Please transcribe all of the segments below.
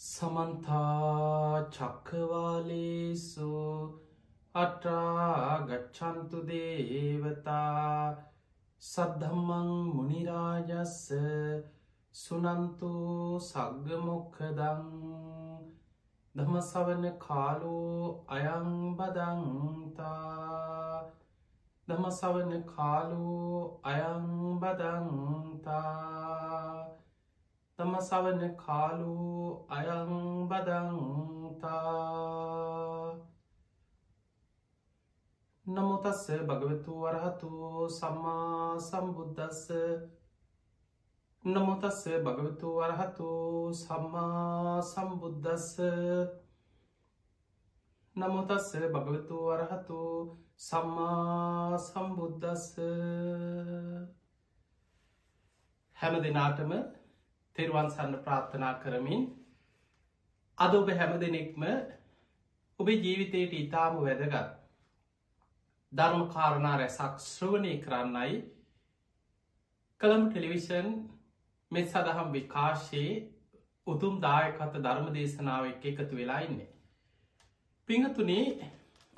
සමන්තා චක්කවාලේසු අටාගච්චන්තු දේවතා සද්ධම්මං මුනිරාජස්ස සුනන්තු සග්ගමොක්කදං දමසවන කාලෝ අයංබදන්තා දමසවන කාලෝ අයංබදන්තා තම සවන කාලු අයංබදංතා නමුතස්ස භගවතු වරහතු සම්මා සම්බුද්ධස්ස නමුතස්ස භගවතු වරහතු සම්මා සම්බුද්ධස්ස නමුතස්ස භගවතු වරහතු සම්මා සම්බුද්ධස්ස හැම දෙනාටම තෙරුවන් සන්න ප්‍රාර්ථනා කරමින් අද ඔබ හැම දෙනෙක්ම ඔබේ ජීවිතයට ඉතාම වැදගත් ධර්ම කාරණා රැසක් ශ්‍රවණය කරන්නයි කළම් ටෙලිවිෂන් මෙ සදහම් විකාශයේ උතුම් දායකත ධර්ම දේශනාව එක් එකතු වෙලා ඉන්නේ. පිංහතුනේ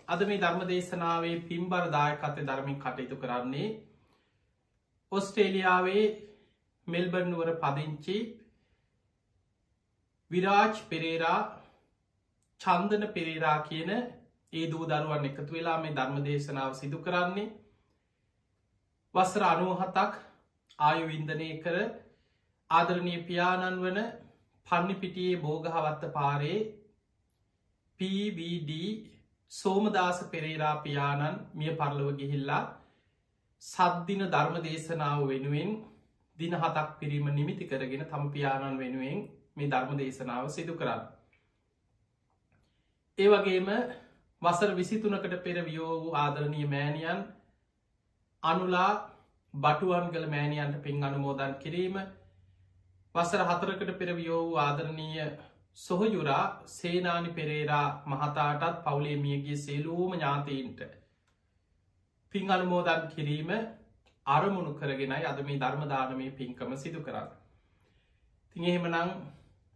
අද මේ ධර්ම දේශනාවේ පින්බර දායකත ධර්මින් කටයුතු කරන්නේ ඔස්ට්‍රේලියාවේ මෙල්බර්නුවර පදිංචි විරාජ් පෙරේරා චන්දන පෙරේරා කියන ඒ දූ දරුවන් එකතු වෙලා මේ ධර්ම දේශනාව සිදු කරන්නේ. වසර අනුවහතක් ආයු වින්දනය කර ආදරණය පියාණන් වන පන්නිපිටියේ බෝගහවත්ත පාරේ PBD සෝමදාස පෙරේරා පියාණන් මිය පරලව ගිහිල්ලා සද්දින ධර්ම දේශනාව වෙනුවෙන් දින හතක් පිරීම නිමිති කරගෙන තම පියාණන් වෙනුවෙන් මේ ධර්ම දේශනාව සිදු කරන්න. ඒ වගේම වසර විසිතුනකට පෙර වියෝ වූ ආදරණය මෑණියන් අනුලා බටුවන්ගල මෑණියන්ට පින් අනුමෝදන් කිරීම වසර හතරකට පෙර වියෝ වූ ආදරණීය සොහයුරා සේනානි පෙරේරා මහතාටත් පවුලේ මියගේ සේලූම ඥාතීන්ට පින් අනුමෝදන් කිරීම අරමුණු කරගෙනයි අද මේ ධර්මදානමය පින්කම සිදු කරන්න. තිං එහෙමනං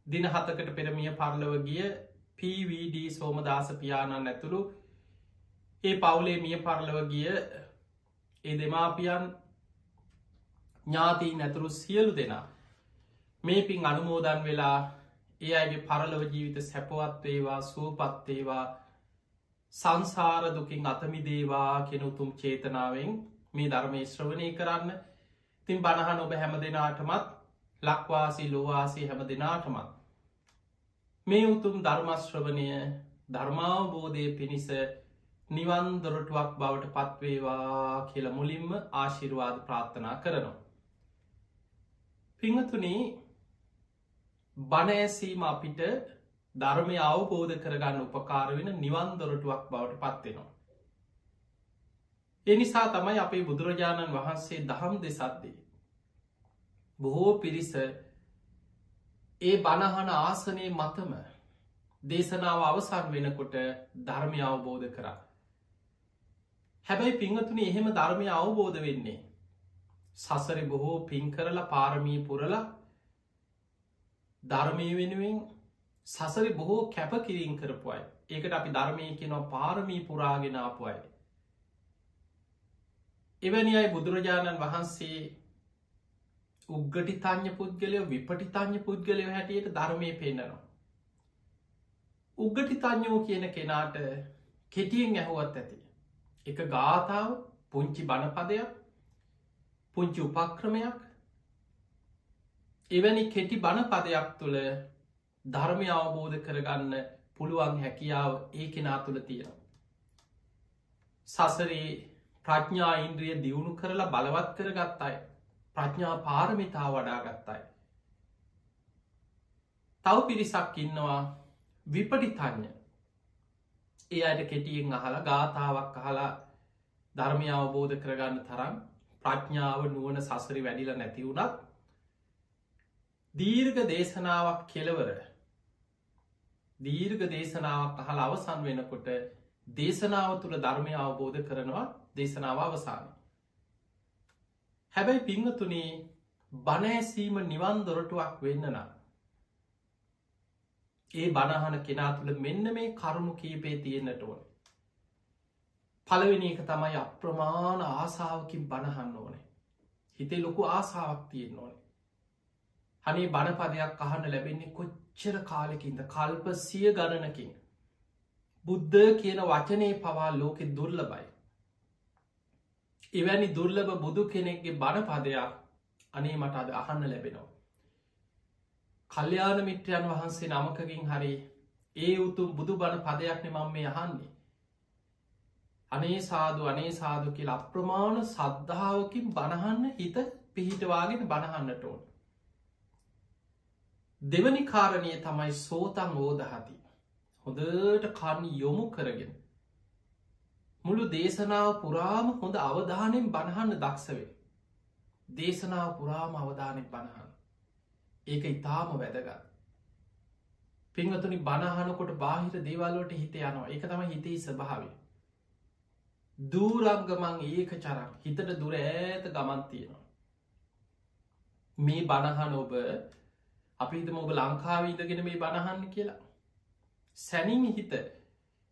දින හතකට පෙරමිය පරලව ගිය PVD සෝමදාස පියාණන් ඇතුළු ඒ පවුලේ මිය පරලව ගිය ඒ දෙමාපියන් ඥාතිී නැතුරු සියලු දෙනා මේ පින් අනුමෝදන් වෙලා ඒ අගේ පරලව ජීවිත සැපවත්වේවා සුවපත්තේවා සංසාර දුකින් අතමිදේවා කෙනුතුම් චේතනාවෙන් මේ ධර්මය ශ්‍රවණය කරන්න තින් බණහන් ඔබ හැම දෙනාටමත් ලක්වාසි ලෝවාසි හැම දෙනාටමත් මේ උතුම් ධර්මශ්‍රවනය ධර්මාවබෝධය පිණිස නිවන් දොරටුවක් බවට පත්වේවා කියල මුලින්ම ආශිරවාද ප්‍රාර්ථනා කරනවා. පිංහතුනී බණඇසීම අපිට ධර්මය අවබෝධ කරගන්න උපකාර වෙන නිවන් දොරටුවක් බවට පත්වෙනවා. එනිසා තමයි අපේ බුදුරජාණන් වහන්සේ දහම් දෙසද්දී. බොහෝ පිරිස ඒ බණහන ආසනයේ මතම දේශනාව අවසන් වෙනකොට ධර්මය අවබෝධ කරා. හැබැයි පිංහතුන එහෙම ධර්මය අවබෝධ වෙන්නේ. සසර බොහෝ පින් කරලා පාරමී පුරලා ධර්මය වෙනුවෙන් සසරි බොහෝ කැප කිරීන් කරපුයි ඒකට අපි ධර්මය කියනවා පාරමී පුරාගෙන ආපුයි. එවැනි අයි බුදුරජාණන් වහන්සේ උග්ගටි තඥ පුද්ගලය විපටි තඥ පුද්ගලය හැටියට ධර්මය පෙන්න්නනවා. උග්ගටි තඥෝ කියන කෙනාට කෙටියෙන් ඇහුවත් ඇති. එක ගාථාව පුංචි බණපදයක් පුංචි උපක්‍රමයක් එවැනි කෙටි බණපදයක් තුළ ධර්මය අවබෝධ කරගන්න පුළුවන් හැකියාව ඒ කෙනා තුළ තියෙනවා. සසරේ ප්‍රඥා ඉන්ද්‍රිය දියුණු කරලා බලවත් කර ගත්තයි ප්‍රඥා පාරමිතා වඩා ගත්තයි. තව පිරිසක් ඉන්නවා විපටිතඥ ඒ අයට කෙටියෙන් අහලා ගාථාවක් අහලා ධර්මය අවබෝධ කරගන්න තරම් ප්‍රඥාව නුවන සසරි වැඩිල නැති වුණත් දීර්ඝ දේශනාවක් කෙලවර දීර්ඝ දේශනාවක් අහල අවසන් වෙනකොට දේශනාව තුළ ධර්මය අවබෝධ කරනවා දේශනාව අවසාන. හැබැයි පිංහතුනේ බණෑසීම නිවන් දොරටුවක් වෙන්න නම්. ඒ බණහන කෙනා තුළ මෙන්න මේ කරුණු කීපේ තියෙන්න්නට ඕන. පළවෙනි එක තමයි අප්‍රමාණ ආසාාවකින් බණහන්න ඕනේ. හිතේ ලොකු ආසාාවක් තියෙන් ඕනේ. හනේ බණපදයක් අහන්න ලැබෙන්නේ කොච්චර කාලෙකින්ද කල්ප සිය ගණනකින්. බුද්ධ කියන වචනය පවා ලෝකෙ දුර්ලබයි. එවැනි දුර්ලභ බුදු කෙනෙක්ගේ බණපදයක් අනේ මට අද අහන්න ලැබෙනවා. කල්්‍යයාන මිත්‍රයන් වහන්සේ නමකකින් හරි ඒ උතුම් බුදු බණ පදයක්න මම මේ අහන්නේ. අනේ සාදු අනේ සාදු කියල අප්‍රමාණ සද්ධාවකින් බණහන්න හිත පිහිටවාගෙන බණහන්නට ඕන. දෙවනි කාරණය තමයි සෝතන් ඕදහති. හොඳට කන්න යොමු කරගෙන. මුළු දේශනාව පුරාම හොඳ අවධානයෙන් බණහන්න දක්ෂවේ. දේශනාව පුරාම අවධානෙන් බණහන්. ඒක ඉතාම වැදගත්. පිංහතුනි බණහනකොට බාහිර දේවල්ලට හිත යනවා එක තම හිතේ ස්භාවේ. දූරංගමං ඒක චරක් හිතට දුර ඇත ගමන් තියෙනවා. මේ බණහන ඔබ අපිහිත මොබ ලංකාවීදගෙන මේ බණහන්න කියලා. සැනින් හිත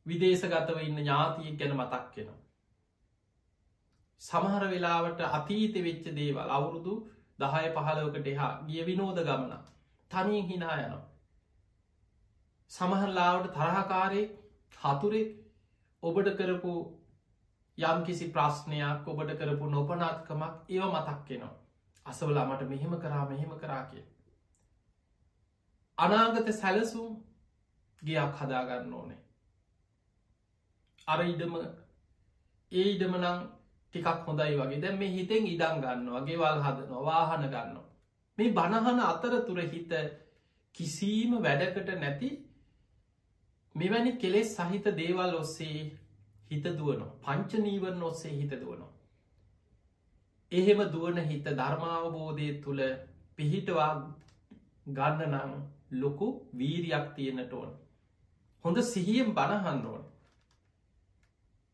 විදේශගතව ඉන්න ඥාතියෙක් ගැන මතක් කෙනවා. සමහර වෙලාවට අතීත වෙච්ච දේවල් අවුරුදු දහය පහලවකට එහා ගිය විනෝද ගමන තනියෙන් හිනා යනවා. සමහරලාවට තරහකාරයෙක් හතුරෙක් ඔබට කරපු යම් කිසි ප්‍රශ්නයක් ඔබට කරපු නොපනාත්කමක් ඒව මතක්කෙනවා. අසවලා මට මෙහෙම කරා මෙහෙම කරා කිය. අනාගත සැලසුම් ගයක් හදාගන්න ඕනේ. අර ඉඩම ඒ ඉඩමනං ටිකක් හොඳයි වගේ දැ මේ හිතෙන් ඉඩම් ගන්න වගේ වල් හදනවා වාහන ගන්න. මේ බණහන අතර තුර හිත කිසිීම වැඩකට නැති මෙවැනි කෙලෙස් සහිත දේවල් ඔස්සේ හිත දුවනවා පංච නීවරණ ඔස්සේ හිත දුවනවා. එහෙම දුවන හිත ධර්මාවබෝධය තුළ පිහිටවා ගන්න නම් ලොකු වීරයක් තියෙනට ඕන. හොඳ සිහියෙන් බණහන්න ඕන.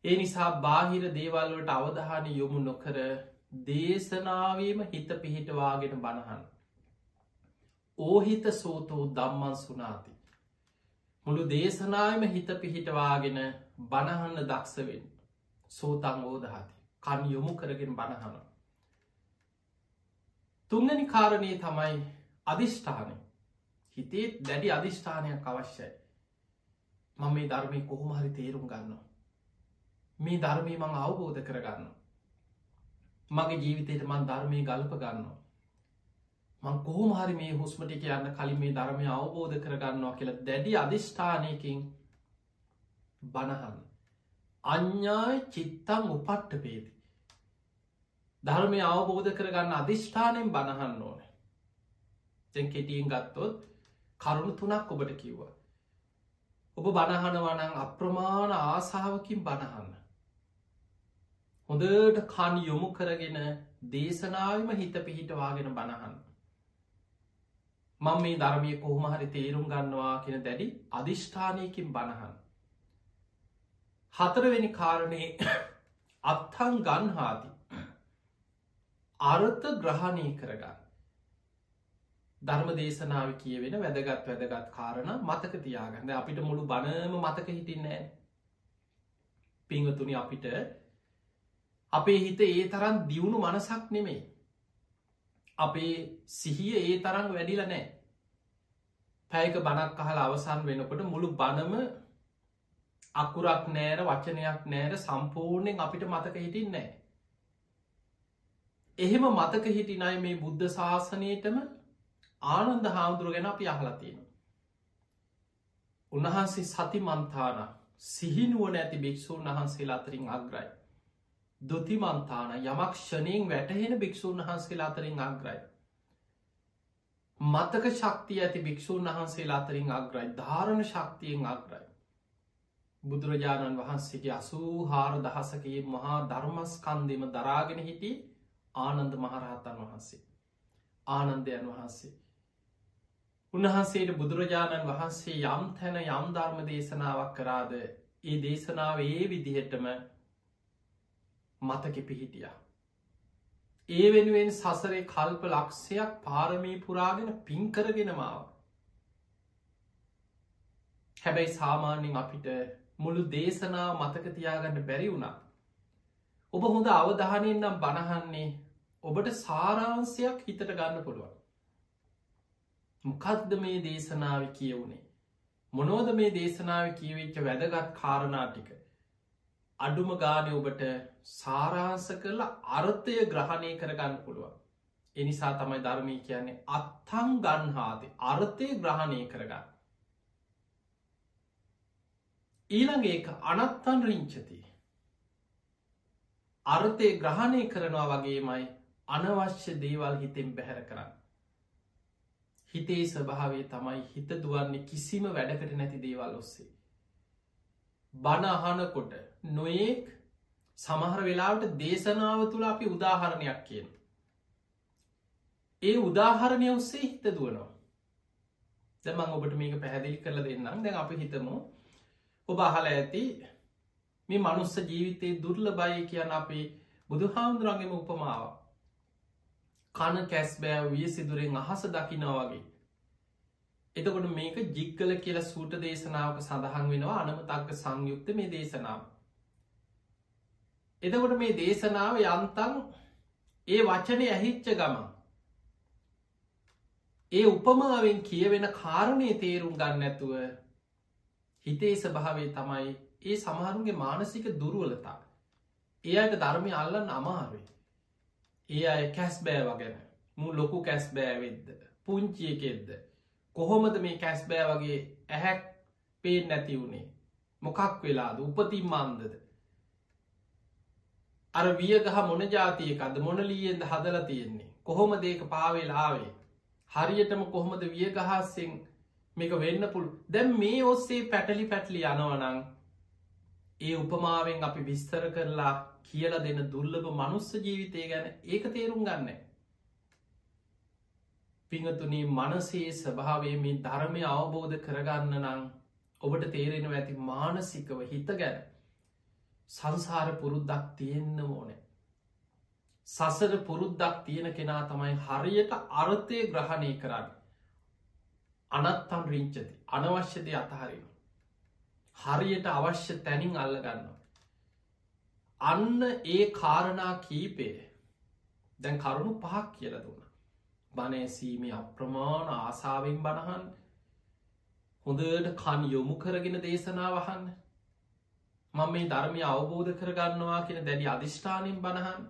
ඒ නිසා බාහිර දේවල්වලට අවධාන යොමු නොකර දේශනාවීම හිත පිහිටවාගෙන බණහන්. ඕහිත සෝතෝ දම්මන් සුනාති. මුළු දේශනායම හිත පිහිටවාගෙන බණහන්න දක්ෂවෙන් සෝතං ඕදහති කන් යොමු කරගෙන බණහන. තුංගනි කාරණය තමයි අධිෂ්ඨානය හිතේ දැඩි අධිෂ්ඨානයක් අවශ්‍යයි. මම මේ ධර්මය කොහොම හරි තේරුම් ගන්න. මේ ධර්මය මං අවබෝධ කරගන්න. මගේ ජීවිතයට මන් ධර්මය ගල්ප ගන්නවා. මං කොහොම හරි මේ හුස්මටි කියන්න කලින් මේ ධර්මය අවබෝධ කරගන්නවා කියලා දැඩි අධිෂ්ඨානයකින් බණහන්. අඥ්ඥාය චිත්තං උපට්ට පේති ධර්මය අවබෝධ කරගන්න අධිෂ්ඨානයෙන් බණහන්න ඕන. තැන් කෙටියෙන් ගත්තොත් කරුණු තුනක් ඔබට කිව්වා. ඔබ බණහනවනං අප්‍රමාණ ආසාාවකින් බණහන්න. හොඳට කන් යොමු කරගෙන දේශනාවම හිත පිහිටවාගෙන බණහන්න මං මේ ධර්මය කොහොම හරි තේරුම් ගන්නවා කියෙන දැඩි අධිෂ්ඨානයකින් බණහන්. හතරවෙනි කාරණය අත්හන් ගන්හාති. අර්ථ ග්‍රහණය කරගන්න. ධර්ම දේශනාව කියවෙන වැදගත් වැදගත් කාරණ මතක තියාගන්න. අපිට මුළු බණම මතක හිටින්නෑ පිංහතුනි අපිට අපේ හිත ඒ තරන් දියුණු මනසක් නෙමේ අපේ සිහිය ඒ තරම් වැඩිල නෑ පැයක බණක් අහල අවසන් වෙනකොට මුළු බණම අකුරක් නෑර වචනයක් නෑර සම්පූර්ණයෙන් අපිට මතක හිටින්නෑ. එහෙම මතක හිටිනයි මේ බුද්ධ ශාසනයටම ආනන්ද හාමුදුරුව ගැන අපි අහලතියෙන. උන්වහන්සේ සති මන්තාන සිහිනුවන ඇති භික්‍ෂූන් වහන්සේලා අතරින් අග්‍රයි. දුතිමන්තාන යමක් ෂණයෙන් වැටහෙන භික්‍ෂූන් වහන්සේලා අතරින් අග්‍රයි. මතක ශක්තිය ඇති භික්‍ෂූන් වහන්සේලා අතරින් අග්‍රයි ධාරණ ශක්තියෙන් අග්‍රයි. බුදුරජාණන් වහන්සේගේ අසූ හාර දහසකයේ මහා ධර්මස්කන්දෙම දරාගෙන හිටි ආනන්ද මහරහතන් වහන්සේ. ආනන්දයන් වහන්සේ. උන්වහන්සේට බුදුරජාණන් වහන්සේ යම් තැන යම් ධර්ම දේශනාවක් කරාද ඒ දේශනාව ඒ විදිහටම මතක පිහිටිය. ඒ වෙනුවෙන් සසරේ කල්ප ලක්ෂයක් පාරමී පුරාගෙන පින්කරගෙන මාව. හැබැයි සාමාන්‍යෙන් අපිට මුළු දේශනා මතක තියාගන්න බැරි වුණා. ඔබ හොඳ අවධානයෙන් නම් බණහන්නේ ඔබට සාරාන්සයක් හිතට ගන්න පුළුවන්. මොකක්ද මේ දේශනාව කියවුණේ. මොනෝද මේ දේශනාව කියවෙච්ච වැදගත් කාරණාටික. අඩුම ගානය ඔබට සාරාංස කරලා අර්ථය ග්‍රහණය කරගන්න පුළුවන්. එනිසා තමයි ධර්මී කියන්නේ අත්තං ගන්හාද අර්ථය ග්‍රහණය කරගන්න. ඊළඟ ඒක අනත්තන් රිංචති. අර්ථය ග්‍රහණය කරනවා වගේමයි අනවශ්‍ය දේවල් හිතෙන් බැහැර කරන්න. හිතේ ස්වභාවේ තමයි හිත දුවන්නේ කිසිම වැඩකට නැති දේවල් ඔස්සේ. බණ අහනකොට නොයෙක් සමහර වෙලාවට දේශනාව තුළ අපි උදාහරණයක් කියන. ඒ උදාහරණය ඔස්සේ හිත දුවනවා. දැමං ඔබට මේක පැහැදිලි කරල දෙන්නම් දැන් අපි හිතමු ඔබ අහල ඇති මේ මනුස්ස ජීවිතයේ දුර්ල බය කියන අපේ බුදු හාමුදුරන්ගේම උපමාව කන කැස්බෑ විය සිදුරෙන් අහස දකිනා වගේ එතකොට මේක ජික්කල කියලා සූට දේශනාවක සඳහන් වෙනවා අනම තක්ක සංයුක්ත මේ දේශනාව එතකොට මේ දේශනාව යන්තන් ඒ වචනය ඇහිච්ච ගමන් ඒ උපමාවෙන් කියවෙන කාරණය තේරුම් ගන්න ඇතුව හිතේ ස්භාවේ තමයි ඒ සමහරුන්ගේ මානසික දුරුවලතා. ඒ අයට ධර්මය අල්ලන්න අමාරුයි. ඒ අය කැස් බෑ වගෙන මු ලොකු කැස් බෑවෙද්ද පුංචියකෙද්ද කොහොමද මේ කැස් බෑ වගේ ඇහැක් පේෙන් නැති වුණේ මොකක් වෙලාද? උපතින් මන්දද? අර වියගහ මොන ජාතියකද මොනලීයෙන්ද හදල තියෙන්නේ? කොහොම දේක පාවෙලාවේ හරියටම කොහොමද වියගහස්සෙන් මේක වෙන්න පුළ? දැම් මේ ඔස්සේ පැටලි පැටලි යනවනං ඒ උපමාවෙන් අපි විස්තර කරලා කියල දෙන දුර්ලභ මනුස්ස ජීවිතය ගැන ඒක තේරුම් ගන්න. පිංහතුනී මනසේ ස්වභාවේ මේ ධර්මය අවබෝධ කරගන්න නං ඔබට තේරෙනව ඇති මානසිකව හිත ගැන. සංසාර පුරුද්දක් තියෙන්න්න ඕනෑ. සසර පුරුද්දක් තියෙන කෙනා තමයි හරියට අර්ථය ග්‍රහණය කරන්න. අනත්තම් රිංචති අනවශ්‍යදය අතහරිම. හරියට අවශ්‍ය තැනින් අල්ලගන්න. අන්න ඒ කාරණා කීපේ දැන් කරුණු පහක් කියල දුන්න. බනෑසීම අප්‍රමාණ ආසාාවෙන් බණහන් හොඳට කන් යොමු කරගෙන දේශනාවහන්න මං මේ ධර්මය අවබෝධ කරගන්නවා කියෙන දැඩි අධිෂ්ඨානින් බණහන්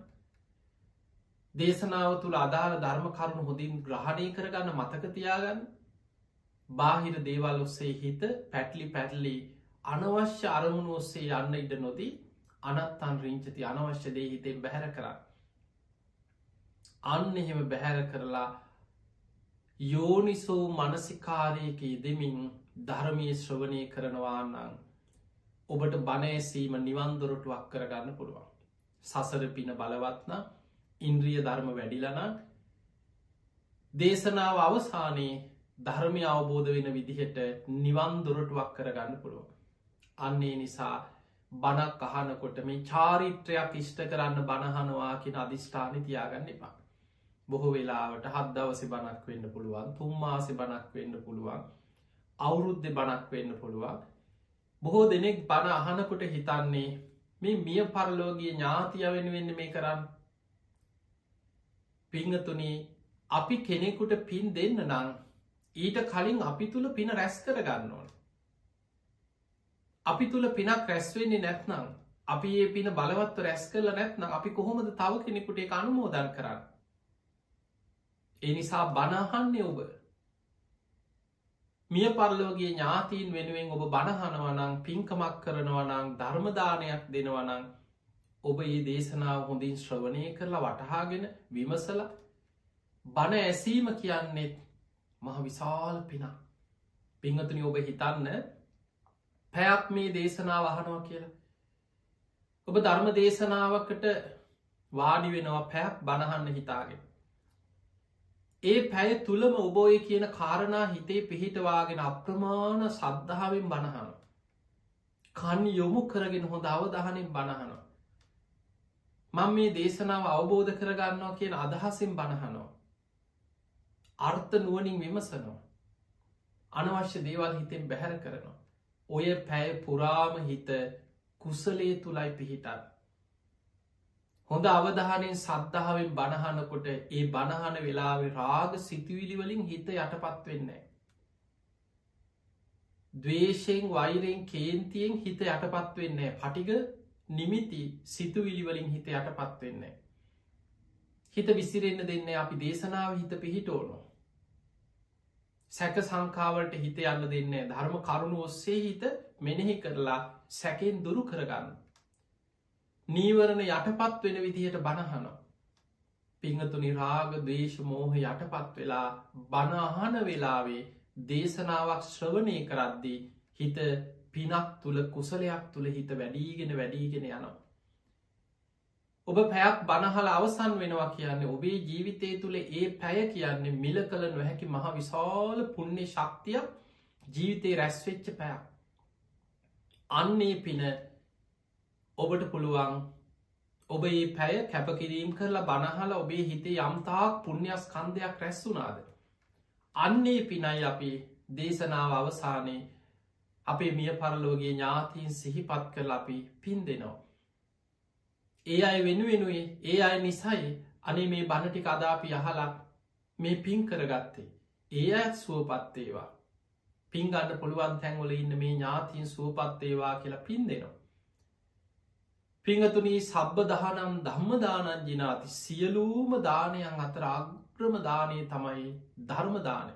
දේශනාව තුළ අදාළ ධර්ම කරුණු හොඳින් ග්‍රහණය කරගන්න මතකතියාගන්න බාහිර දේවල් ඔස්සේ හිත පැටලි පැටලි අනවශ්‍ය අරමුණු ඔස්සේ යන්න ඉඩ නොදී අනත්තන් රිංචති අනවශ්‍ය දේ හිතෙන් බැහැර කරන්න. අන්න එහෙම බැහැර කරලා යෝනිසෝ මනසිකාරයක දෙමින් ධර්මය ශ්‍රවණය කරනවාන්නං ඔබට බනෑසීම නිවන්දොරටුවක් කරගන්න පුළුවන්. සසර පින බලවත්න ඉන්ද්‍රිය ධර්ම වැඩිලන දේශනාව අවසානයේ ධර්මය අවබෝධ වෙන විදිහට නිවන් දුරටුවක් කරගන්න පුළුවන්. අන්නේ නිසා බණක් අහනකොට මේ චාරිත්‍රයක් ඉෂ්ට කරන්න බණහනවා කියෙන අධිෂ්ඨානි තියාගන්න එපා. බොහෝ වෙලාවට හත් දවසි බණක් වෙන්න පුළුවන් තුම්මාසි බණක් වෙන්න පුළුවන් අවුරුද්ධ බණක් වෙන්න පුළුවන් බොහෝ දෙනෙක් බණ අහනකොට හිතන්නේ මේ මිය පරලෝගිය ඥාතිය වෙනුවෙන්න මේ කරන්න? පිංහතුනී අපි කෙනෙකුට පින් දෙන්න නං ඊට කලින් අපි තුළ පින රැස් කර ගන්න ඕන. අපි තුළ පිනක් රැස්වෙන්නේ නැත්නම් අපි ඒ පින බලවත්ව රැස් කරල නැත්නම් අපි කොහොමද තව කෙනෙකුට එක අනුමෝදන් කරන්න. එනිසා බණහන්නේ ඔබ. මිය පරලෝගේ ඥාතීන් වෙනුවෙන් ඔබ බණහනවනං පින්කමක් කරනවනං ධර්මදානයක් දෙනවනං ඔබ ඒ දේශනාව හොඳින් ශ්‍රවණය කරලා වටහාගෙන විමසල බණ ඇසීම කියන්නෙත් මහ විශාල පිනා. පිංහතුනි ඔබ හිතන්න පැයක් මේ දේශනාව අහනවා කියලා. ඔබ ධර්ම දේශනාවකට වාඩි වෙනවා පැයක් බණහන්න හිතාගෙන. ඒ පැය තුළම ඔබෝය කියන කාරණා හිතේ පිහිටවාගෙන අප්‍රමාණ සද්ධාවෙන් බණහන. කන් යොමු කරගෙන හොඳ අවධහනෙන් බණහනවා. මං මේ දේශනාව අවබෝධ කරගන්නවා කියන අදහසින් බණහනවා. අර්ථ නුවනින් විමසනවා. අනවශ්‍ය දේවල් හිතෙන් බැහැර කරනවා. ඔය පැය පුරාම හිත කුසලේ තුළයි පිහිටන්. හොඳ අවධානයෙන් සද්ධාවෙන් බණහනකොට ඒ බණහන වෙලාවෙ රාග සිතුවිලි වලින් හිත යටපත් වෙන්නේ. දවේශයෙන් වෛරයෙන් කේන්තියෙන් හිත යටපත් වෙන්නේ පටිග නිමිති සිතුවිලිවලින් හිත යටපත් වෙන්නේ. හිත විසිරෙන්න්න දෙන්න අපි දේශනාව හිත පිහිට ඕනු. සැක සංකාවට හිත යන්න දෙන්නේ ධර්ම කරුණු ඔස්සේ හිත මෙනෙහි කරලා සැකෙන් දුරු කරගන්න. නීවරණ යටපත් වෙන විදිහට බණහන. පිංහතුනි රාග දේශ මෝහ යටපත් වෙලා බණහන වෙලාවේ දේශනාවක් ශ්‍රවණය කරද්දී හිත පිනක් තුළ කුසලයක් තුළ හිත වැඩීගෙන වැඩීගෙන යනවා. ඔබ පැයක් බණහල අවසන් වෙනවා කියන්නේ ඔබේ ජීවිතය තුළ ඒ පැය කියන්නේ මිල කළ නොහැකි මහ විශාල පුුණ්‍ය ශක්තියක් ජීවිතේ රැස්වෙච්ච පැයක්. අන්නේ පින ඔබට පුළුවන් ඔබ ඒ පැය කැපකිරීම් කරලා බණහල ඔබේ හිතේ යම්තාක් පුුණ්‍යස් කන්දයක් රැස්සුනාද. අන්නේ පිනයි අපි දේශනාව අවසානයේ අපේ මිය පරලෝගේ ඥාතීන් සිහිපත් කළ අපි පින් දෙනවා. ඒ අය වෙනුවෙනුවේ ඒ අය නිසයි අනේ මේ බණටික අදාපි අහලක් මේ පින් කරගත්තේ. ඒ අත් සුවපත්තේවා. පින් ගන්න පුළුවන් තැන්වල ඉන්න මේ ඥාතින් සුවපත්තේවා කියලා පින් දෙනවා. පිංහතුනී සබ්බ දහනම් ධම්මදානන් ජිනාති සියලූම දානයන් අතර අග්‍රම දානය තමයි ධර්මදානය.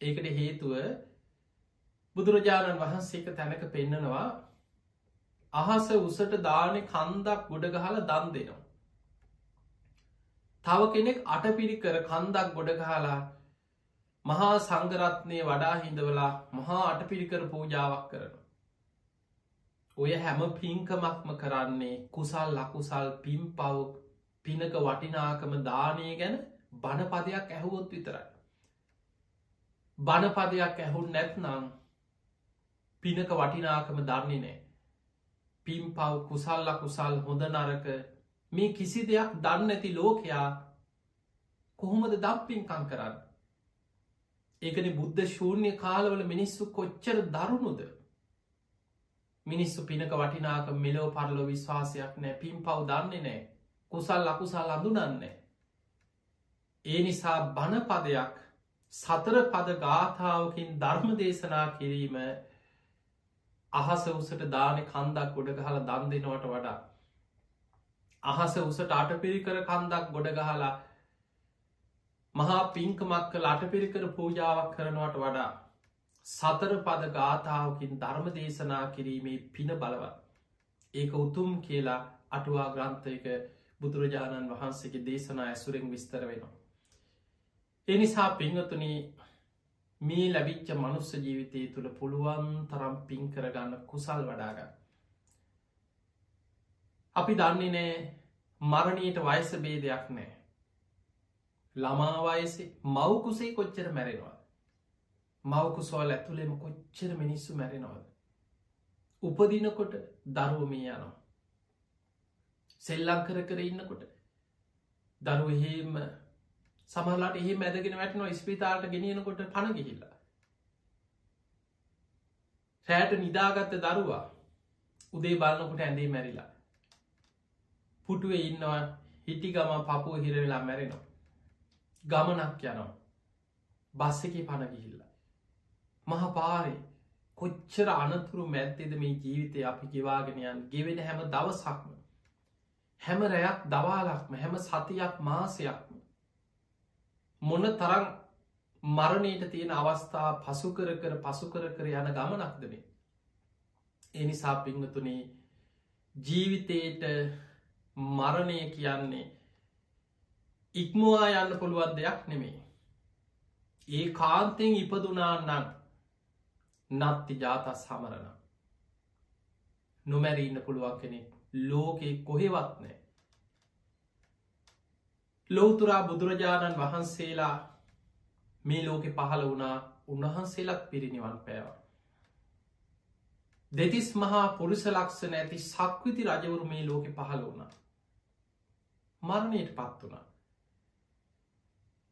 ඒකට හේතුව බුදුරජාණන් වහන්සේක තැනක පෙන්නනවා අහස උසට දානෙ කන්දක් ගොඩගහල දන් දෙනවා. තව කෙනෙක් අටපිරිකර කන්දක් ගොඩගහලා මහා සංගරත්නය වඩා හිඳවලා මහා අටපිරිකර පූජාවක් කරන. ඔය හැම පින්කමක්ම කරන්නේ කුසල් ලකුසල් පිම් පව් පිනක වටිනාකම දානය ගැන බණපදයක් ඇහුවොත් විතරයි. බණපදයක් ඇහුන් නැත්නම් පිනක වටිනාකම දන්නේ නෑ. පිම් පව් කුසල්ල කුසල් හොඳ නරක මේ කිසි දෙයක් දන්න ඇති ලෝකයා කොහොමද දම්පින්කං කරන්න. ඒකන බුද්ධ ශූර්ණය කාලවල මිනිස්සු කොච්චර දරුණුද. මිනිස්සු පිනක වටිනාක මෙලෝ පරලෝ විශ්වාසයක් නෑ පින් පව් දන්නේ නෑ කුසල් අකුසල් අඳුනන්නේ. ඒ නිසා බණපදයක් සතර පද ගාථාවකින් ධර්ම දේශනා කිරීම අහස උසට දාන කන්දක් ගොඩ ගහල දන් දෙනවට වඩා. අහස උසට අටපිරිකර කන්දක් ගොඩ ගහලා මහා පිංකමක් කළ අටපිරිකර පූජාවක් කරනවට වඩා. සතර පද ගාථාවකින් ධර්ම දේශනා කිරීමේ පින බලවත්. ඒක උතුම් කියලා අටුවා ග්‍රන්ථයක බුදුරජාණන් වහන්සේගේ දේශනා ඇසුරෙන් විස්තර වෙනවා. එනිසා පිංහතුනී මේ ලැබිච්ච මනුස්ස ජීවිතය තුළ පුළුවන් තරම් පින් කරගන්න කුසල් වඩාගන්න. අපි දන්නේ නෑ මරණීට වයස බේදයක් නෑ. ළමාවයසේ මවකුසේ කොච්චර මැරෙනවා. මවකුසෝල් ඇතුළෙම කොච්චර මිනිස්සු මැරෙනවද. උපදිනකොට දරුවමී යනවා. සෙල්ලං කර කර ඉන්නකොට දරුව එහෙම සමහලාට එහි මැදගෙන වැටනවා ස්පිතාල්ට ගෙනියනකොට පණ ගිහිල්ලා. රෑට නිදාගත්ත දරුවා උදේ බලන්නකොට ඇඳේ මැරිලා. පුටුවේ ඉන්නවා හිටි ගම පපුුව හිරවෙලා මැරෙනවා. ගමනක් යනවා. බස්ස එක පණ ගිහිල්ලා. මහ පාරේ කොච්චර අනතුරු මැත්තෙද මේ ජීවිතය අපි ගෙවාගෙනයන් ගෙවෙන හැම දවසක්ම. හැම රැයක් දවාලක්ම හැම සතියක් මාසයක්ම. මොන තරං මරණයට තියෙන අවස්ථා පසු කර කර පසු කර කර යන ගමනක්දනේ. එනිසා පිංහතුනේ ජීවිතයට මරණය කියන්නේ ඉක්මවා යන්න පුළුවන් දෙයක් නෙමේ. ඒ කාන්තෙන් ඉපදුනාන්නන් නත්ති ජාතස් හමරණ. නොමැරීන්න පුළුවන් කෙනෙ ලෝකෙ කොහෙවත් නෑ. ලෝතුරා බුදුරජාණන් වහන්සේලා මේ ලෝකෙ පහළ වුණා උන්වහන්සේලත් පිරිනිවන් පෑවා. දෙතිස් මහා පුරුස ලක්ෂණ ඇති සක්විති රජවරු මේ ලෝකෙ පහළ වුණා. මරණයට පත් වුණා.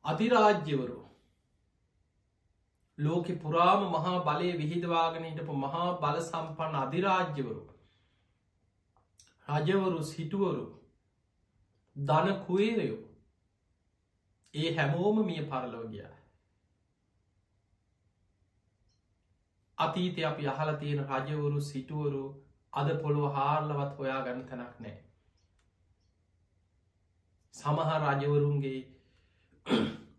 අධිරාජ්‍යවරු ලෝකෙ පුරාම මහා බලය විහිදවාගෙන හිටපු මහා බල සම්පන්න අධිරාජ්‍යවරු රජවරු සිටුවරු දන කුවේරයෝ ඒ හැමෝම මිය පරලෝගිය අතීතය අපි අහල තියෙන රජවරු සිටුවරු අද පොළොව හාරලවත් හොයා ගන්න තැනක් නෑ සමහා රජවරුන්ගේ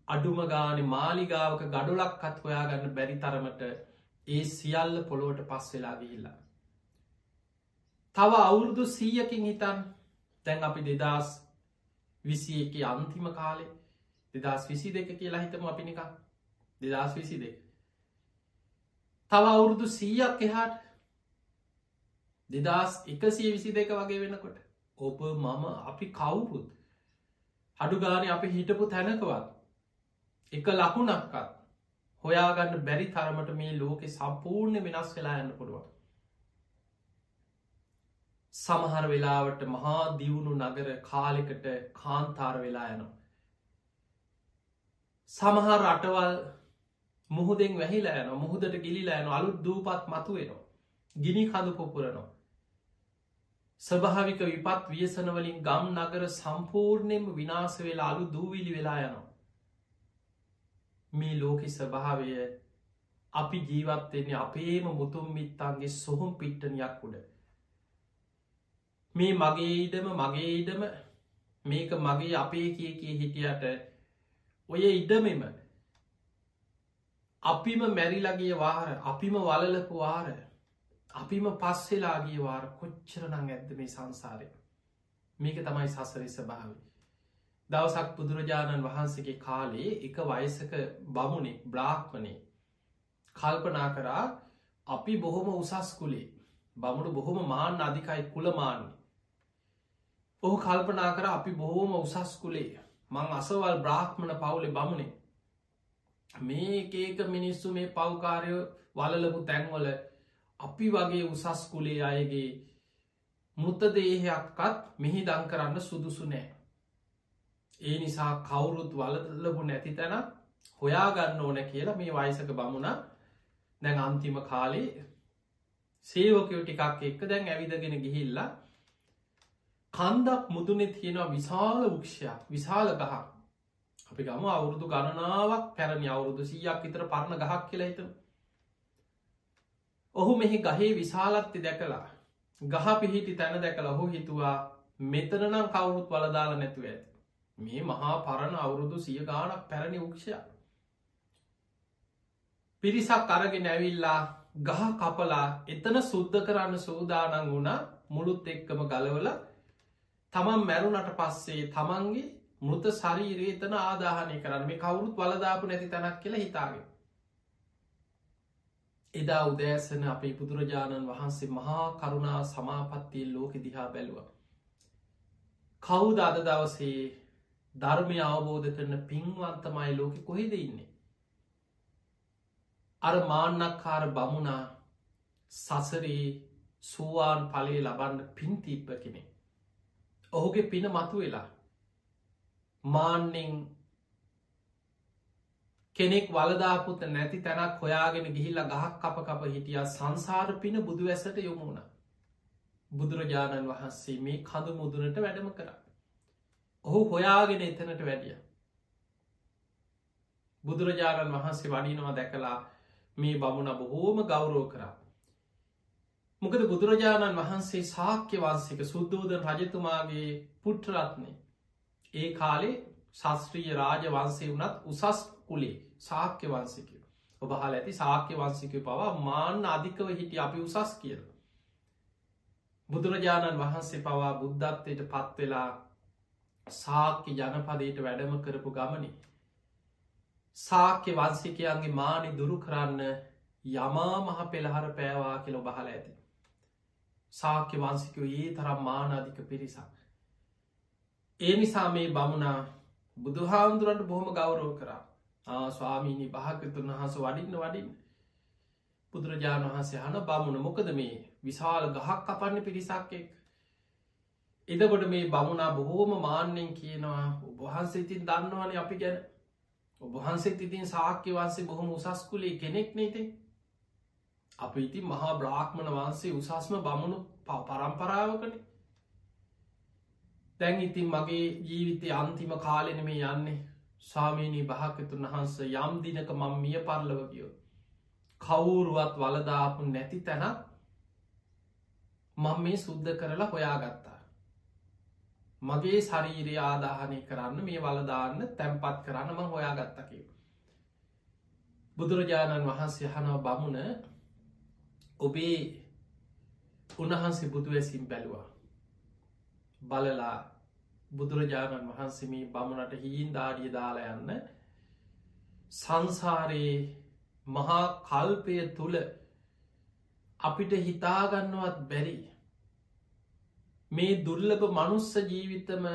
අඩුම ගාන මාලිගාවක ගඩුලක්කත් හොයාගන්න බැරි තරමට ඒ සියල්ල පොළොවට පස් වෙලා ගිහිල්ලා. තව අවුරුදු සීයකින් හිතන් තැන් අපි දෙදස් විසි එක අන්තිම කාලේ දෙදස් විසි දෙක කියලා හිතම අපිනික දෙදස් විසි දෙක. තව අවුරුදු සීයක් එහාට දෙදස් එකසිය විසි දෙක වගේ වෙනකොට ඔබ මම අපි කවුරුත් අඩුගාන අපි හිටපු තැනකවත් එක ලකුණක්කත් හොයාගන්න බැරි තරමට මේ ලෝකෙ සම්පූර්ණ වෙනස් වෙලා යන්න පුළුවන්. සමහර වෙලාවට මහා දියුණු නගර කාලෙකට කාන්තාර වෙලා යනවා. සමහර රටවල් මුහුදෙන් වැහිලා යන මුහුදට ගිලිලා යන අලුත් දූපත් මතු වෙනවා ගිනි කඳු පොපුරනවා. ස්වභාවික විපත් වියසනවලින් ගම් නගර සම්පූර්ණයම විනාස වෙලා අලු දූවිලි වෙලා යනවා. මේ ලෝකෙ ස්වභාවය අපි ජීවත්වෙන්නේ අපේම මුතුම් මිත්තන්ගේ සොහුම් පිට්ටනයක් උඩ. මේ මගේ ඉඩම මගේ ඉඩම මේක මගේ අපේ කිය කිය හිටියට ඔය ඉඩමෙම අපිම මැරිලගේ වාර අපිම වලලපු වාර අපිම පස්සෙලාගේ වාර කොච්චරනං ඇත්ද මේ සංසාරය මේක තමයි සසරි ස්භාවි දවසක් බුදුරජාණන් වහන්සේගේ කාලේ එක වයසක බමුණෙක් බ්‍රාහ්මණය කල්පනා කරා අපි බොහොම උසස් කුලේ. බමුණු බොහොම මාන්න අධිකයි කුලමාන්නේ ඔහු කල්පනා කර අපි බොහෝම උසස් කුලේ. මං අසවල් බ්‍රාහ්මණ පවුලෙ බමුණේ මේ ඒක මිනිස්සු මේ පව්කාරය වලලපු තැන්වල අපි වගේ උසස් කුලේ අයගේ මෘතදේහයක්කත් මෙහි දං කරන්න සුදුසු නෑ. ඒ නිසා කවුරුත් වලදලපු නැති තැන හොයාගන්න ඕන කියලා මේ වයිසක බමුණ දැන් අන්තිම කාලේ සේවකයෝ ටිකක් එක්ක දැන් ඇවිදගෙන ගිහිල්ලා කන්දක් මුදුනෙ තියෙනවා විශාල වක්ෂයක් විශාල ගහක් අපි ගම අවුරුදු ගණනාවක් පැරණි අවුරුදු සීයක් විතර පරණ ගහක් කියලා හිතම ඔහු මෙහි ගහේ විශාලත්ති දැකලා ගහ පිහිටි තැන දැකලා ඔහු හිතුවා මෙතනනම් කවුරුත් වලදාලා නැතුව ඇති. මේ මහා පරණ අවුරුදු සිය ගානක් පැරණි උක්ෂයක්. පිරිසක් අරගෙන ඇවිල්ලා ගහ කපලා එතන සුද්ධ කරන්න සූදානන් වුණ මුළුත් එක්කම ගලවල තමන් මැරුණට පස්සේ තමන්ගේ මෘත ශරීරයේ එතන ආදාහනය කරන්න මේ කවුරුත් වලදාපු නැති තැනක් කියලා හිතාගෙන. එදා උදෑසන අපේ බුදුරජාණන් වහන්සේ මහා කරුණා සමාපත්තියෙන් ලෝකෙ දිහා බැලුව. කවුද අද දවසේ ධර්මය අවබෝධ කරන පින්වන්තමයි ලෝකෙ කොහෙද ඉන්නේ. අර මාන්නක්කාර බමුණා සසරේ සුවාන් පලේ ලබන්න පින්තිීප්ප කෙනෙ. ඔහුගේ පින මතු වෙලා මාන්නෙන් කෙනෙක් වලදාපුත නැති තැනක් හොයාගෙන ගිහිල්ලා ගහක් කප කප හිටිය සංසාර පින බුදු ඇසට යොමුණ බුදුරජාණන් වහන්සේ මේ කඳු මුදුනට වැඩම කර ඔහු හොයාගෙන එතනට වැඩිය. බුදුරජාණන් වහන්සේ වඩිනවා දැකලා මේ බමුණ බොහෝම ගෞරෝ කරා. මොකද බුදුරජාණන් වහන්සේ සාක්‍ය වන්සික සුද්දෝදන රජතුමාගේ පුට්ටරත්නේ ඒ කාලේ ශස්ත්‍රීය රාජ වන්සේ වනත් උසස් කුලේ සාක්‍ය වන්සිකය ඔබහල ඇති සාක්‍ය වන්සිකය පවා මාන්න අධිකව හිටිය අපි උසස් කියල. බුදුරජාණන් වහන්සේ පවා බුද්ධත්වයට පත්වෙලා සාක්‍ය ජනපදයට වැඩම කරපු ගමනි සාක්‍ය වන්සිකයන්ගේ මානි දුරු කරන්න යමා මහ පෙළහර පෑවා කියල ඔබහල ඇති. සාක්‍ය වන්සිකයෝ ඒ තරම් මානාධික පිරිසක්. ඒ නිසා මේ බමුණා බුදුහාමුදුරන්ට බොහොම ගෞරෝ කරා. ස්වාමීනී භාගතුන් වහස වඩින්න වඩින් බුදුරජාණන් වහන්සේ හන බමුණ මොකද මේ විශාල ගහක් කපන්න පිරිසක් එක් එදකොට මේ බමුණා බොහෝම මාන්‍යෙන් කියනවා උබහන්සේ ඉතින් දන්නවාන අපි ගැන ඔබහන්සේ ඉතින් සාක්‍ය වන්සේ බොහොම උසස්කුලේ කෙනෙක් නේතේ අප ඉති මහා බ්‍රාහ්මණ වහන්සේ උසස්ම බමුණු පරම්පරාවකන දැන් ඉතින් මගේ ජීවිතය අන්තිම කාලෙන මේ යන්නේ ස්වාමීණී භාකතුන් වහන්ස යම් දිනක මං මිය පරලවගියෝ. කවුරුවත් වලදාපු නැති තැනක් මං මේ සුද්ධ කරලා හොයාගත්තා. මගේ ශරීරය ආදාහනය කරන්න මේ වලදාන්න තැන්පත් කරන්න ම හොයාගත්තකිව. බුදුරජාණන් වහන්සේ හනව බමුණ ඔබේ උන්වහන්සේ බුදු ඇසිම් බැලවා. බලලා බුදුරජාණන් වහන්සේමී බමුණට හීන් දාඩිය දාලා යන්න සංසාරයේ මහා කල්පය තුළ අපිට හිතාගන්නවත් බැරි මේ දුර්ලභ මනුස්ස ජීවිතම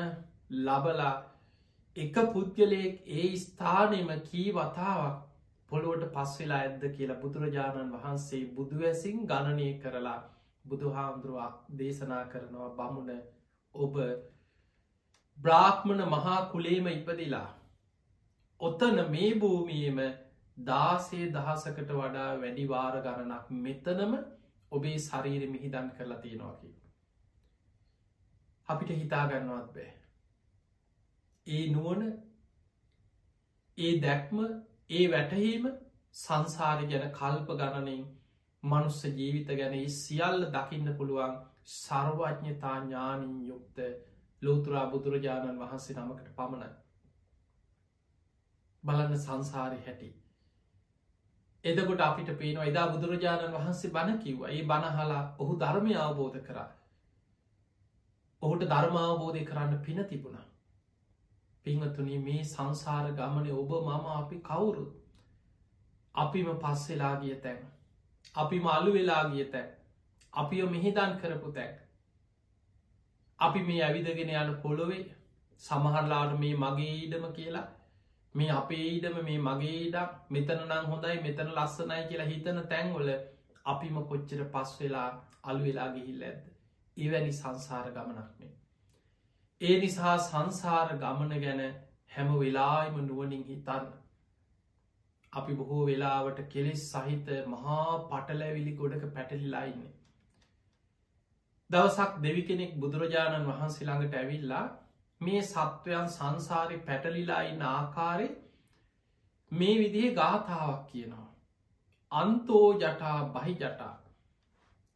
ලබලා එක පුද්ගලයෙක් ඒ ස්ථානයම කී වතාවක් පොළොවට පස්වෙලා ඇද්ද කියලා බුදුරජාණන් වහන්සේ බුදුවැසින් ගණනය කරලා බුදුහාමුදුරුවක් දේශනා කරනවා බමුණ ඔබ බ්‍රාහ්මණ මහා කුලේම ඉපදිලා. ඔත්තන මේ භූමියම දාසේ දහසකට වඩා වැඩිවාර ගණනක් මෙතනම ඔබේ ශරීර මිහිදන් කරලා තියෙනවාකි. අපිට හිතාගන්නවත් බෑ. ඒ නුවන ඒ දැක්ම ඒ වැටහීම සංසාරය ගැන කල්ප ගණනින් මනුස්ස ජීවිත ගැන සියල්ල දකින්න පුළුවන් සර්වඥතා ඥානින් යුක්ත ලෝතුරා බුදුරජාණන් වහන්සේ නමකට පමණ බලන්න සංසාරය හැටි. එදකොට අපිට පේනවා එදා බුදුරජාණන් වහන්සේ බණ කිව්ව ඒ බණහලා ඔහු ධර්මය අවබෝධ කරා. ඔහුට ධර්මාවබෝධය කරන්න පින තිබුණා. පිංහතුනි මේ සංසාර ගමන ඔබ මම අපි කවුරුත්. අපිම පස්සෙලා ගිය තැන්. අපි මල්ලු වෙලා ගිය තැන්. අපිය මෙහිදන් කරපු තැක්. අපි මේ ඇවිදගෙන යන පොළොවේ සමහරලාට මේ මගේ ඊඩම කියලා මේ අපේ ඊඩම මේ මගේ ඉඩක් මෙතන නම් හොඳයි මෙතන ලස්සනයි කියලා හිතන තැන්වල අපිම කොච්චර පස් වෙලා අල් වෙලා ගිහිල් ඇද එවැනි සංසාර ගමනක්නේ. ඒ නිසා සංසාර ගමන ගැන හැම වෙලායිම නුවනින් හිතන්න. අපි බොහෝ වෙලාවට කෙලෙස් සහිත මහා පටලැවිලි ගොඩක පැටලිලාඉන්නේ. දවසක් දෙවි කෙනෙක් බුදුරජාණන් වහන්සේ ළඟට ඇවිල්ලා මේ සත්වයන් සංසාරය පැටලිලා ඉන්න ආකාරය මේ විදිහ ගාථාවක් කියනවා. අන්තෝ ජටා බහි ජටා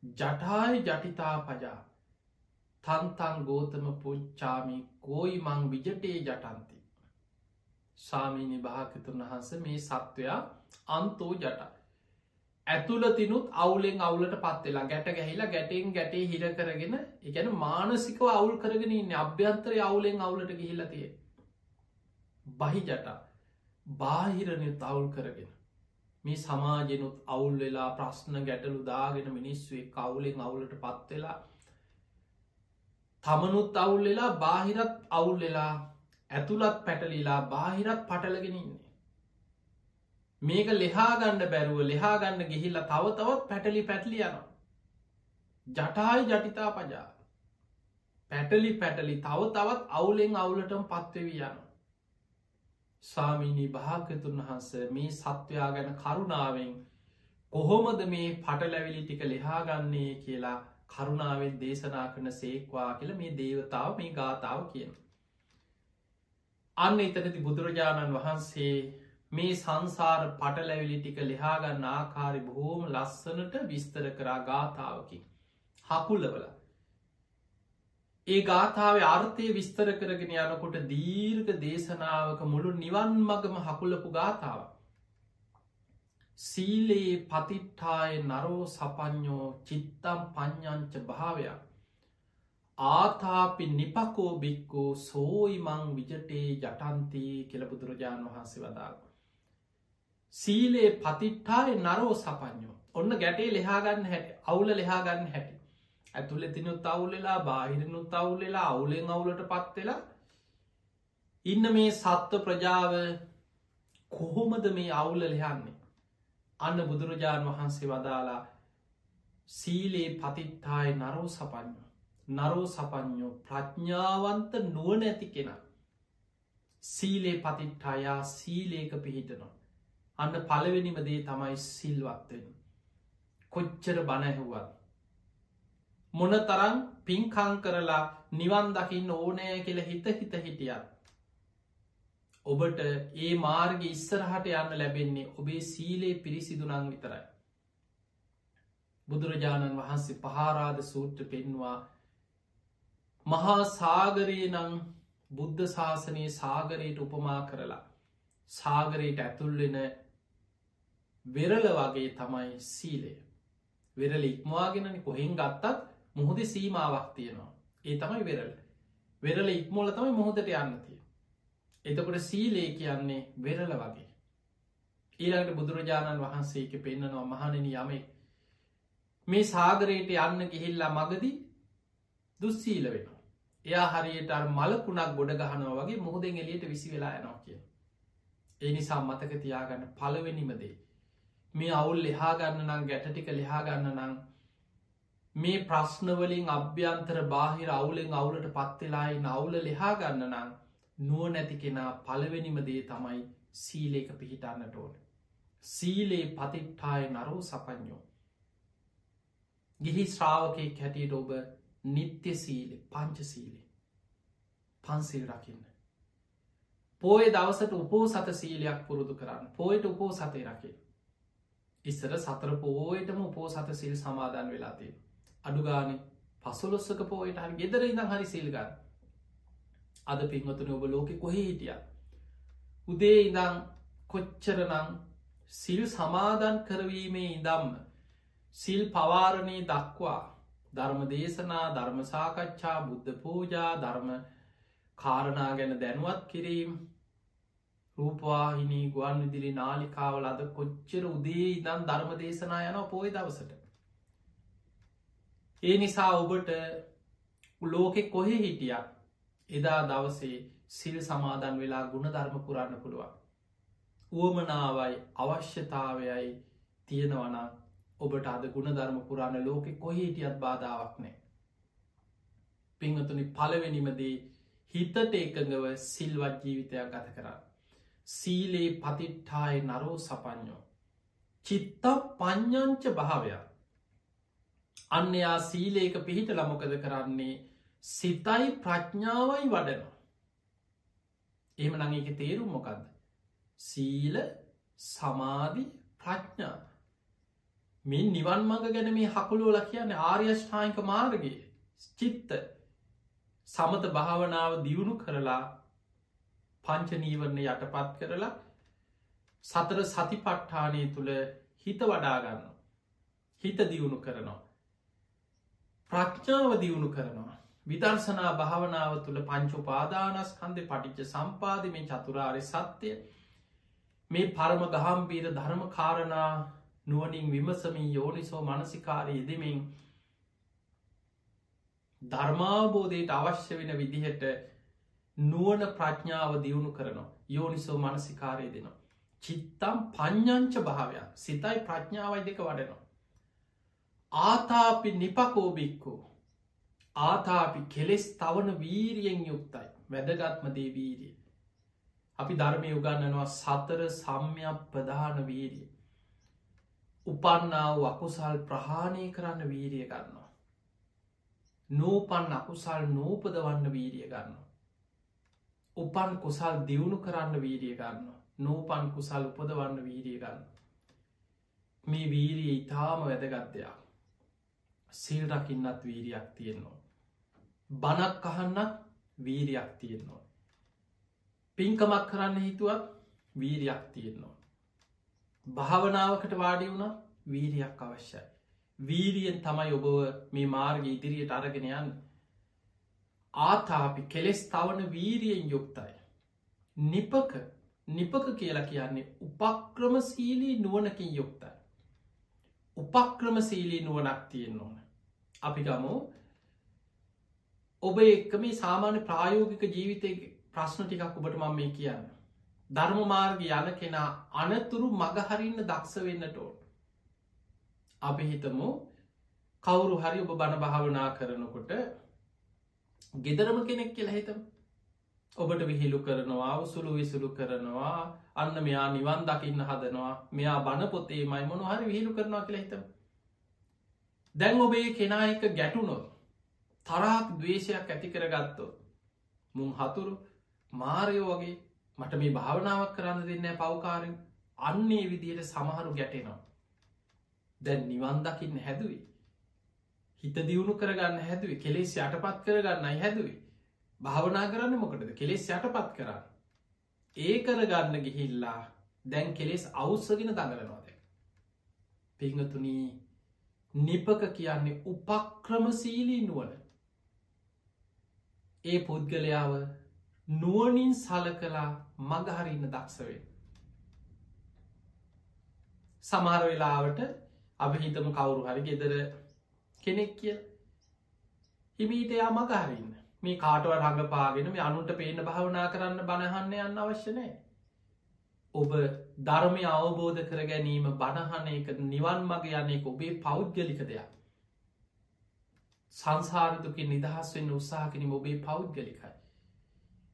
ජටායි ජටිතා පජා තන්තන් ගෝතම පුච්චාමි කෝයි මං විජටේ ජටන්ති. සාමීනි භාකතුන් වහන්ස මේ සත්වයා අන්තෝ ජටා ඇතුලතිනුත් අවුලෙන් අවුලට පත්වෙලා ගැට ගැහිලා ගැටෙන් ගැටේ හිර කරගෙන එකැන මානසිකව අවුල් කරගෙන ඉන්න අභ්‍යන්තරය අවුලෙන් අවුලට ගිහිලතිය බහි ජට බාහිරනයත් අවුල් කරගෙන. මේ සමාජනුත් අවුල් වෙලා ප්‍රශ්න ගැටලු දාගෙන මිනිස්වේ කවුලෙන් අවුලට පත්වෙලා තමනුත් අවුල් වෙලා බාහිරත් අවුල් වෙලා ඇතුළත් පැටලිලා බාහිරත් පටලගෙන ඉන්නේ මේක ලෙහාගන්න බැරුව ලෙහාගන්න ගිහිල්ල තව තවත් පැටලි පැටලි යන. ජටායි ජටිතා පජා පැටලි පැටලි තව තවත් අවුලෙන් අවුලටම පත්වෙවී යන. සාමීනී භාගතුන් වහන්ස මේ සත්වයා ගැන කරුණාවෙන් කොහොමද මේ පටලැවිලි ටික ලෙහාගන්නේ කියලා කරුණාවෙන් දේශනා කරන සේක්වා කියල මේ දේවතාව මේ ගාථාව කියන. අන්න එතනති බුදුරජාණන් වහන්සේ මේ සංසාර පටලැවිලි ටික ලෙහාගන්න ආකාරි බොහෝම ලස්සනට විස්තර කරා ගාථාවකින්. හකුල්ලවල. ඒ ගාථාව අර්ථය විස්තර කරගෙන යනකොට දීර්ග දේශනාවක මුළු නිවන් මගම හකුලපු ගාථාව. සීලයේ පතිට්ඨාය නරෝ සපඥෝ චිත්තම් පඥ්ඥංච භාවයක්. ආතාපි නිපකෝ බික්කෝ සෝයිමං විජටේ ජටන්තී කෙල බුදුරජාණන් වහන්සේ වදාග. සීලේ පතිට්ටාය නරෝ සපඥෝ ඔන්න ගැටේ ලෙහාගන්න හැට අවුල ලෙහාගන්න හැටි ඇතුළ තිනුත් අවුලෙලා බාහිරනුත් අවුලෙලා අවුලෙන් අවුලට පත්වෙලා ඉන්න මේ සත්ව ප්‍රජාව කොහොමද මේ අවුල ලෙහන්නේ අන්න බුදුරජාණන් වහන්සේ වදාලා සීලේ පතිට්ටාය නරෝ සපඥෝ නරෝ සපඥෝ ප්‍රඥාවන්ත නුවන ඇති කෙනා සීලේ පතිට්ටායා සීලේක පිහිටනවා. අන්න පලවෙනිම දේ තමයි සිල්වත්වෙන්. කොච්චර බණැහුවත්. මොන තරම් පින්කං කරලා නිවන් දකින්න ඕනෑ කියල හිත හිත හිටියත්. ඔබට ඒ මාර්ග ඉස්සරහට යන්න ලැබෙන්නේ ඔබේ සීලේ පිරිසිදුනං විතරයි. බුදුරජාණන් වහන්සේ පහාරාද සූට්‍ර පෙන්වා මහා සාගරයේ නං බුද්ධ ශාසනයේ සාගරයට උපමා කරලා සාගරයට ඇතුල්වෙන වෙරල වගේ තමයි සීලය. වෙරල ඉක්මවාගෙනනි කොහෙන් ගත්තත් මුහුද සීමාවක් තියෙනවා. ඒ තමයි වෙරල වෙරල ඉක්මෝල තමයි මුහොදට යන්නතිය එතකොට සීලේ කියන්නේ වෙරල වගේ ඊළඟට බුදුරජාණන් වහන්සේක පෙන්න්නනවා මහණෙන යමෙක් මේ සාගරයට යන්න ගිහිල්ලා මගදී දුස්සීල වෙනවා එයා හරියට මලකුණක් ගොඩ ගහනවා වගේ මුහදෙන් එලියට විසි වෙලා යනවා කිය. ඒ නිසා මතක තියාගන්න පලවෙනිමදේ. මේ අවුල් ලෙහාගන්න නම් ගැටටික ලෙහාගන්න නං මේ ප්‍රශ්නවලින් අභ්‍යන්තර බාහිර අවුලෙන් අවුලට පත්වෙලායි නවුල ලෙහාගන්න නම් නුව නැති කෙනා පලවෙනිමදේ තමයි සීලේක පිහිටන්නට ඕන. සීලේ පතිට්ටාය නරෝ සපඥෝ. ගිහි ශ්‍රාවකය හැටියට ඔබ නිත්‍ය සීලෙ පංච සීලෙ පන්සිල් රකින්න. පෝය දවසට උපෝ සත සීලයක් පුරුදු කරන්න පෝයට උපෝ සතේ රකින්න. ඉස්සර සතර පෝයටම උපෝ සත සිල් සමාධන් වෙලාතිය. අඩුගානෙ පසුලොස්සක පෝයට හරි ගෙදර ඉඳම් හරි සිල්ගන්න. අද පින්වතුන ඔබ ලෝකෙ කොහෙ හිටිය. උදේ ඉඳං කොච්චරනං සිල් සමාධන් කරවීමේ ඉදම්ම සිල් පවාරණී දක්වා ධර්ම දේශනා ධර්ම සාකච්ඡා බුද්ධ පූජා ධර්ම කාරණා ගැන දැනුවත් කිරීම් රූපවාහිනී ගුවන් විදිරි නාලිකාවල අද කොච්චර උදේ ඉදන් ධර්ම දේශනා යන පෝය දවසට. ඒ නිසා ඔබට ලෝකෙ කොහෙ හිටියක් එදා දවසේ සිල් සමාදන් වෙලා ගුණ ධර්ම පුරන්න පුළුවන්. වුවමනාවයි අවශ්‍යතාවයයි තියෙනවනම් ඔබට අද ගුණධර්ම පුරාණ ලෝකෙ කොහහිටියත් බාධාවක් නෑ. පිංහතුනි පලවෙනිමදේ හිතට එකඟව සිල්වත් ජීවිතයක් ගත කරන්න. සීලේ පතිට්ටාය නරෝ සපඥෝ. චිත්ත පඥ්ඥංච භාවයක්. අන්නයා සීලේක පිහිට ලමොකද කරන්නේ සිතයි ප්‍රඥාවයි වඩනවා. එහම නඟක තේරුම් මොකක්ද. සීල සමාධි ප්‍රඥා. මේ නිවන් මඟ ගැන මේ හකුළුවල කියන්නේ ආර්යෂ්ඨායික මාර්ගගේ චිත්ත. සමත භාවනාව දියුණු කරලා පංචනීවරණ යටපත් කරලා සතර සති පට්ඨානය තුළ හිත වඩාගන්න හිත දියුණු කරනවා. ප්‍රඥාව දියුණු කරනවා. විදර්ශනා භාවනාව තුළ පංචුපාදානස්කන්ද පටිච්ච සම්පාධ මේ චතුරාරය සත්‍යය මේ පරම ගහම්බීර ධර්ම කාරණා නුවනින් විමසමින් යෝනිසෝ මනසිකාරය යෙදමින් ධර්මාබෝධයට අවශ්‍ය වෙන විදිහට නුවන ප්‍රඥාව දියුණු කරනවා යෝනිසෝ මනසිකාරය දෙනවා. චිත්තම් පඥ්ඥංච භාවයක් සිතයි ප්‍රඥාවයි දෙක වඩනවා. ආතාපි නිපකෝබික්කෝ ආතාපි කෙලෙස් තවන වීරියෙන් යුක්තයි වැදගත්ම දේ වීරිය. අපි ධර්මය උගන්නනවා සතර සම්යක් ප්‍රධාන වීරිය. උපන්නාව අකුසල් ප්‍රහාණය කරන්න වීරිය ගන්නවා. නූපන් අකුසල් නූපදවන්න වීරිය ගන්න. උපන් කුසල් දියුණු කරන්න වීරිය ගන්න. නූපන් කුසල් උපදවන්න වීරිය ගන්න. මේ වීරිය ඉතාම වැදගත්දයක්. සිල් රකින්නත් වීරියක් තියෙන්නවා. බනක් අහන්නත් වීරියක් තියෙන්නවා. පින්කමක් කරන්න හිතුවත් වීරියක් තියෙන්නවා. භාවනාවකට වාඩි වුණ වීරියක් අවශ්‍යයි. වීරියෙන් තමයි ඔබව මේ මාර්ග ඉදිරියට අරගෙනයන් ආතාපි කෙලෙස් තවන වීරියෙන් යුක්තයි. නිපක නිපක කියලා කියන්නේ උපක්‍රමසීලී නුවනකින් යුක්තයි. උපක්‍රමසීලී නුවනක් තියෙන් ඕන. අපි ගමු ඔබ එක්ක මේ සාමාන්‍ය ප්‍රායෝගික ජීවිතය ප්‍රශ්න ටිකක් ඔබට මම මේ කියන්න. ධර්මමාර්ග යන කෙනා අනතුරු මගහරින්න දක්ෂ වෙන්නට ඕන්. අපි හිතමු කවුරු හරි ඔබ බණ භාවනා කරනකොට ගෙදරම කෙනෙක් කියලා හිතම ඔබට විහිලු කරනවා උසුළු විසුළු කරනවා අන්න මෙයා නිවන් දකින්න හදනවා මෙයා බණපොතේ මයි මොනු හරි විහිලු කරනවා කියලා හිතම දැන් ඔබේ කෙනා එක ගැටුනොත් තරාක් දවේශයක් ඇති කරගත්තෝ මුං හතුරු මාරයෝ වගේ මට මේ භාවනාවක් කරන්න දෙන්න පවකාරෙන් අන්නේ විදියට සමහරු ගැටෙනවා. දැන් නිවන් දකින්න හැදුවේ. හිත දියුණු කරගන්න හැදුවේ. කෙලෙස් යටපත් කරගන්නයි හැදුවේ. භාවනා කරන්න මොකටද? කෙලෙස් යටපත් කරන්න. ඒ කරගන්න ගිහිල්ලා දැන් කෙලෙස් අවස්සගෙන දඟලනවාද පිංහතුනී නිපක කියන්නේ උපක්‍රමසීලී නුවන ඒ පුද්ගලයාව නුවනින් සල කලා මගහරින්න දක්ෂවේ සමාර වෙලාවට අභහිතම කවුරු හරි ගෙදර කෙනෙක් කිය හිමීට යා මගහරන්න මේ කාටව රඟපාගෙන මේ අනුන්ට පේන භාවනා කරන්න බණහන්න යන්න අවශ්‍යනෑ ඔබ ධර්මය අවබෝධ කර ගැනීම බණහන එක නිවන් මග යනෙක ඔබේ පෞද්ගලික දෙයක්. සංසාරදුකින් නිදහස් වෙන්න උත්සාහකනිම ඔබේ පෞද්ගලිකයි.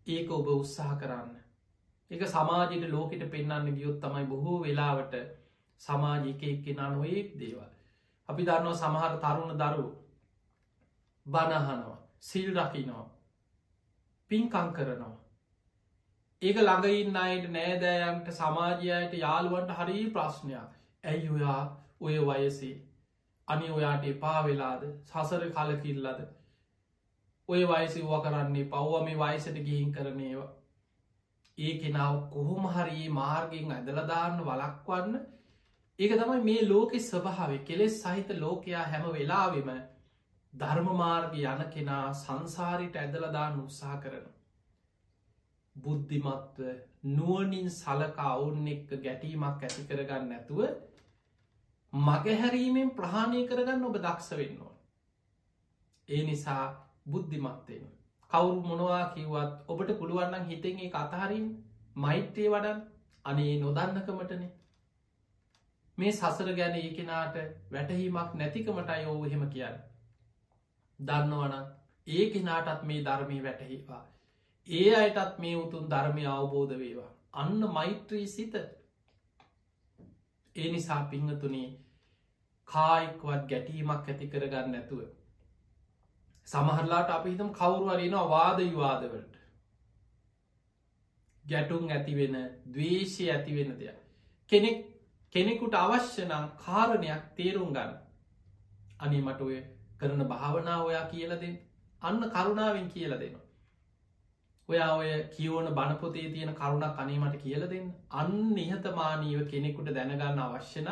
ඒක ඔබ උත්සාහ කරන්න. එක සමාජයට ලෝකට පෙන්න්න ගියොත් තමයි බොහෝ වෙලාවට සමාජික එක්කෙන නොයෙක් දේවල්. අපි දන්නවා සමහර තරුණ දරු බණහනවා සිල් රකිනවා පින්කං කරනවා. ඒක ළඟඉන්න අයට නෑදෑයන්ට සමාජයයට යාළුවන්ට හරි ප්‍රශ්නයක් ඇයි ඔයා ඔය වයසේ අනි ඔයාට එපා වෙලාද? සසර කලකිල්ලද ඔය වයිසිව්ව කරන්නේ පව්ව මේ වයිසට ගිහින් කරනේවා ඒ කෙනාව කොහොම හරි මාර්ගෙන් ඇදලදාන්න වලක්වන්න ඒක තමයි මේ ලෝකෙ ස්වභාව කෙලෙස් සහිත ලෝකයා හැම වෙලාවෙම ධර්මමාර්ග යන කෙනා සංසාරිට ඇදලදාන්න උත්සා කරන බුද්ධිමත්ව නුවනින් සලකා ඔවුන් එක්ක ගැටීමක් ඇති කරගන්න නැතුව මගහැරීමෙන් ප්‍රහාණය කරගන්න ඔබ දක්ෂ වෙන්නවා. ඒ නිසා බුද්ධිමත්වෙන. කවුරු මොනවා කිව්වත් ඔබට පුළුවන්නන් හිතෙන්ගේ අතහරින් මෛත්‍රය වඩන් අනේ නොදන්නකමටන මේ සසර ගැන ඒ කෙනාට වැටහීමක් නැතිකමට අයෝ එහෙම කියන්න. දන්නවන ඒ කෙනාටත් මේ ධර්මී වැටහිවා. ඒ අයටත් මේ උතුන් ධර්මය අවබෝධ වේවා. අන්න මෛත්‍රී සිත ඒ නිසා පිංහතුනේ කායික්වත් ගැටීමක් ඇති කරගන්න නැතුව. සමහරලාට අපි හිතම් කවුරුවරෙනවා වාද විවාදවලට ගැටුම් ඇතිවෙන දවේශය ඇතිවෙන දෙයක්. කෙනෙක් කෙනෙකුට අවශ්‍යනම් කාරණයක් තේරුම් ගන්න අනි මට ඔය කරන භාවනා ඔයා කියලදෙන් අන්න කරුණාවෙන් කියල දෙනවා. ඔයා ඔය කියවන බණපොතේ තියෙන කරුණක් අනීමට කියල දෙන්න. අන්න නිහතමානීව කෙනෙකුට දැනගන්න අවශ්‍යන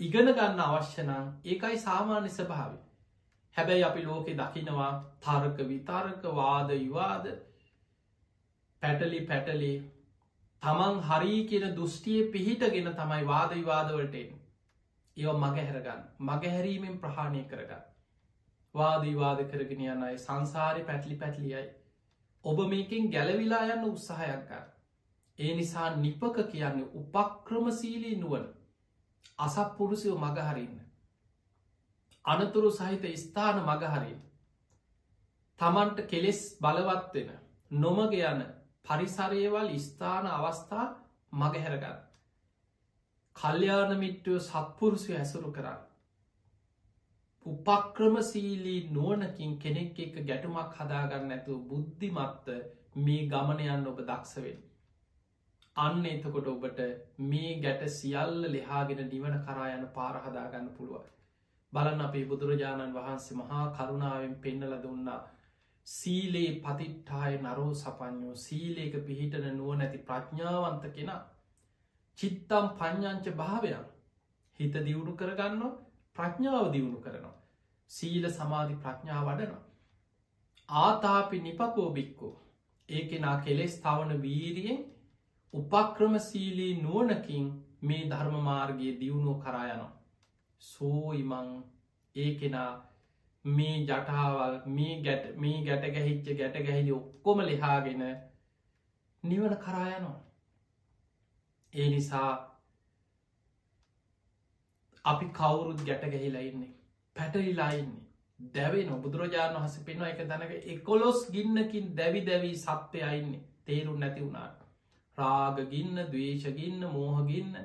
ඉගෙන ගන්න අවශ්‍යනං ඒකයි සාමාන්‍ය ස්භාවි හැබැයි අපි ලෝකෙ දකිනවා තර්ක විතාරක වාද විවාද පැටලි පැටලි තමන් හරි කියන දෘෂ්ටිය පිහිටගෙන තමයි වාද විවාදවලටෙන් ඒව මගහැරගන්න මගහැරීමෙන් ප්‍රහාණය කරගන්න. වාදීවාද කරගෙන යනයි සංසාරය පැටලි පැටලියයි ඔබ මේකින් ගැලවිලා යන්න උත්සාහයක් ගන්න. ඒ නිසා නිපක කියන්නේ උපක්‍රමසීලී නුවන අසප්පුරුසිව මගහරින්න. අනතුරු සහිත ස්ථාන මගහරින්. තමන්ට කෙලෙස් බලවත්වෙන නොමග යන පරිසරයවල් ස්ථාන අවස්ථා මගහැරගන්න. කල්්‍යාන මිට්ටුව සත්පුරුසය ඇසුරු කරන්න. උපක්‍රමසීලී නුවනකින් කෙනෙක් එක ගැටුමක් හදාගන්න ඇතු බුද්ධිමත්ත මේ ගමනයන්න ඔබ දක්ෂවෙන්. අන්න එතකොට ඔබට මේ ගැට සියල්ල ලෙහාගෙන නිවන කරා යන පාරහදාගන්න පුළුවන්. බලන්න අපේ බුදුරජාණන් වහන්සේ මහා කරුණාවෙන් පෙන්නල දුන්නා. සීලේ පතිට්ටාය නරෝ සපඥෝ සීලේක පිහිටන නුව නැති ප්‍රඥාවන්ත කෙන චිත්තම් පඥ්ඥංච භාවයක් හිත දියුණු කරගන්න ප්‍රඥාව දියුණු කරනවා. සීල සමාධි ප්‍රඥා වඩනවා. ආතාපි නිපකෝ බික්කෝ ඒකෙනා කෙලෙස් තවන වීරියෙන් උපක්‍රමසීලී නුවනකින් මේ ධර්මමාර්ගයේ දියුණුව කරායනවා. සෝයිමං ඒකෙනා මේ ජටාවල් මේ ගැට මේ ගැට ගැහිච්ච ගැට ගැහිලි ඔක්කොම ලිහාගෙන නිවන කරායනවා. ඒ නිසා අපි කවුරුත් ගැට ගැහිලා ඉන්නේ පැටලිලා ඉන්නේ. දැවේ නො බුදුරජාණන් වහස පෙන්වා එක තැනක එකොලොස් ගින්නකින් දැවි දැවී සත්‍යය අයින්නේ තේරුම් නැති වුණාට. රාගගින්න දවේශගින්න මෝහගින්න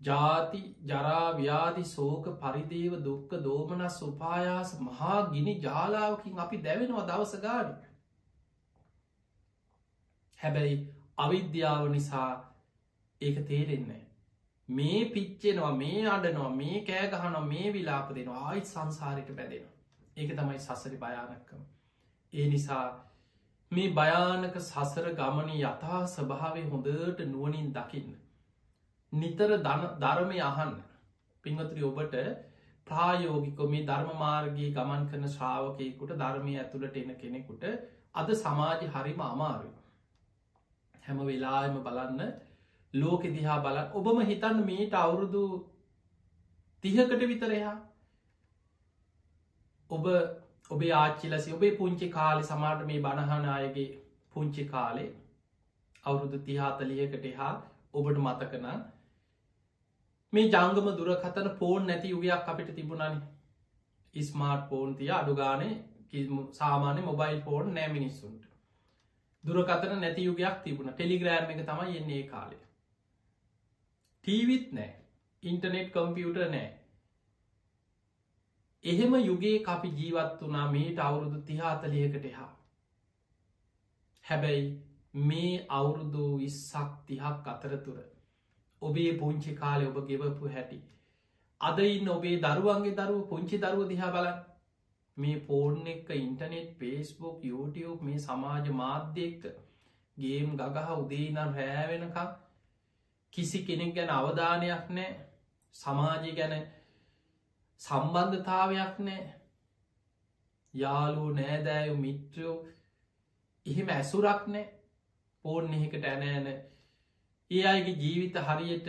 ජාති ජරාව්‍යාදි සෝක පරිදේව දුක්ක දෝමනස් උපායාස මහා ගිනි ජාලාවකින් අපි දැවෙනවා දවස ගාඩි හැබැයි අවිද්‍යාව නිසා ඒක තේරෙන්නේ මේ පිච්චෙනවා මේ අඩනවා මේ කෑගහන මේ විලාප දෙනවා ආයිත් සංසාරයට බැදෙනවා ඒක තමයි සසරි භයානක්කම ඒ නිසා මේ භයානක සසර ගමන යථා ස්වභාවය හොඳට නුවනින් දකින්න. නිතර ධර්මය අහන්න. පින්වතුරි ඔබට ප්‍රායෝගික මේ ධර්ම මාර්ගී ගමන් කරන ශ්‍රාවකයකුට ධර්මය ඇතුළට එන කෙනෙකුට අද සමාජ හරිම අමාරු හැම වෙලාම බලන්න ලෝක දිහා බල ඔබම හිතන්න මීට අවුරුදු තිහකට විතරයා ඔබ ඔබේ ආච්චිලසි ඔබේ පුංචි කාලෙ සමාට මේ බණහන අයගේ පුංචි කාලේ අවුරුදු තිහාතලියකට හා ඔබට මතකන මේ ජංගම දුරකතන පෝන් නැති යුගයක් අපිට තිබුණනි. ඉස්මාර්ට් පෝන් තිය අඩුගානේ සාමාන්‍ය මොබයිල් ෆෝන් නෑ මිනිස්සුන්ට. දුරකතන නැති යුගයක් තිබුණ. ටෙලිග්‍රෑම් එක තමයි එන්නේ කාලේ. ටීවිත් නෑ. ඉන්ටනෙට් කම්පියුට නෑ. එහෙම යුගේ අපි ජීවත් වනා මේට අවුරුදු තිහාතලියකට හා හැබැයි මේ අවුරුදු විස්සක් තිහක් අතරතුර ඔබේ පුංචි කාලෙ ඔබ ගෙවපු හැටි. අදයින්න ඔබේ දරුවන්ගේ දරුව පුංචි දරුව දිහා බලන්න. මේ පෝර්න් එක ඉන්ටනෙට් පේස්බුක් YouTube මේ සමාජ මාධ්‍යයක ගේම් ගගහ උදේනම් රෑවෙනකක් කිසි කෙනෙක් ගැන අවධානයක් නෑ සමාජය ගැන සම්බන්ධතාවයක් නෑ යාලූ නෑදෑයු මිත්‍රයෝ එහෙම ඇසුරක් නෑ පෝර්න් එහෙකට ඇනෑන. ඒ අයගේ ජීවිත හරියට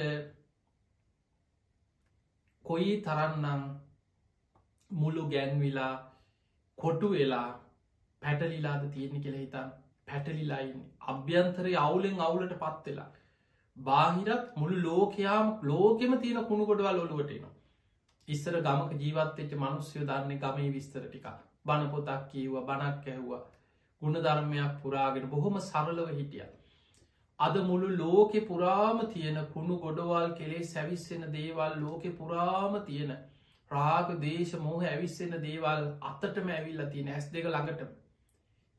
කොයි තරන්නම් මුළු ගැන්විලා කොටු වෙලා පැටලිලාද තියෙන කෙළ හිතන් පැටලිලායින් අභ්‍යන්තරය අවුලෙන් අවුලට පත් වෙලා. බාහිරත් මුළු ලෝකයාම ලෝකෙම තියෙන කුණු ගොඩවල් ඔලුවටනවා ඉස්සර ගමක ජීවත්තෙච්ච මනුස්්‍යය ධරණය ගමේ විස්තර ටික බණ පොතක් කියව බණක් ඇහුව. ගුණ ධර්මයක් පුරාගෙන බොහොම සරලව හිටිය. අද මුළු ලෝකෙ පුරාම තියෙන කුණු ගොඩවල් කෙලේ සැවිස්සෙන දේවල් ලෝකෙ පුරාම තියෙන රාග දේශ මෝහ ඇවිස්සෙන දේවල් අත්තටම ඇවිල්ල තියෙන ඇස් දෙක ළඟට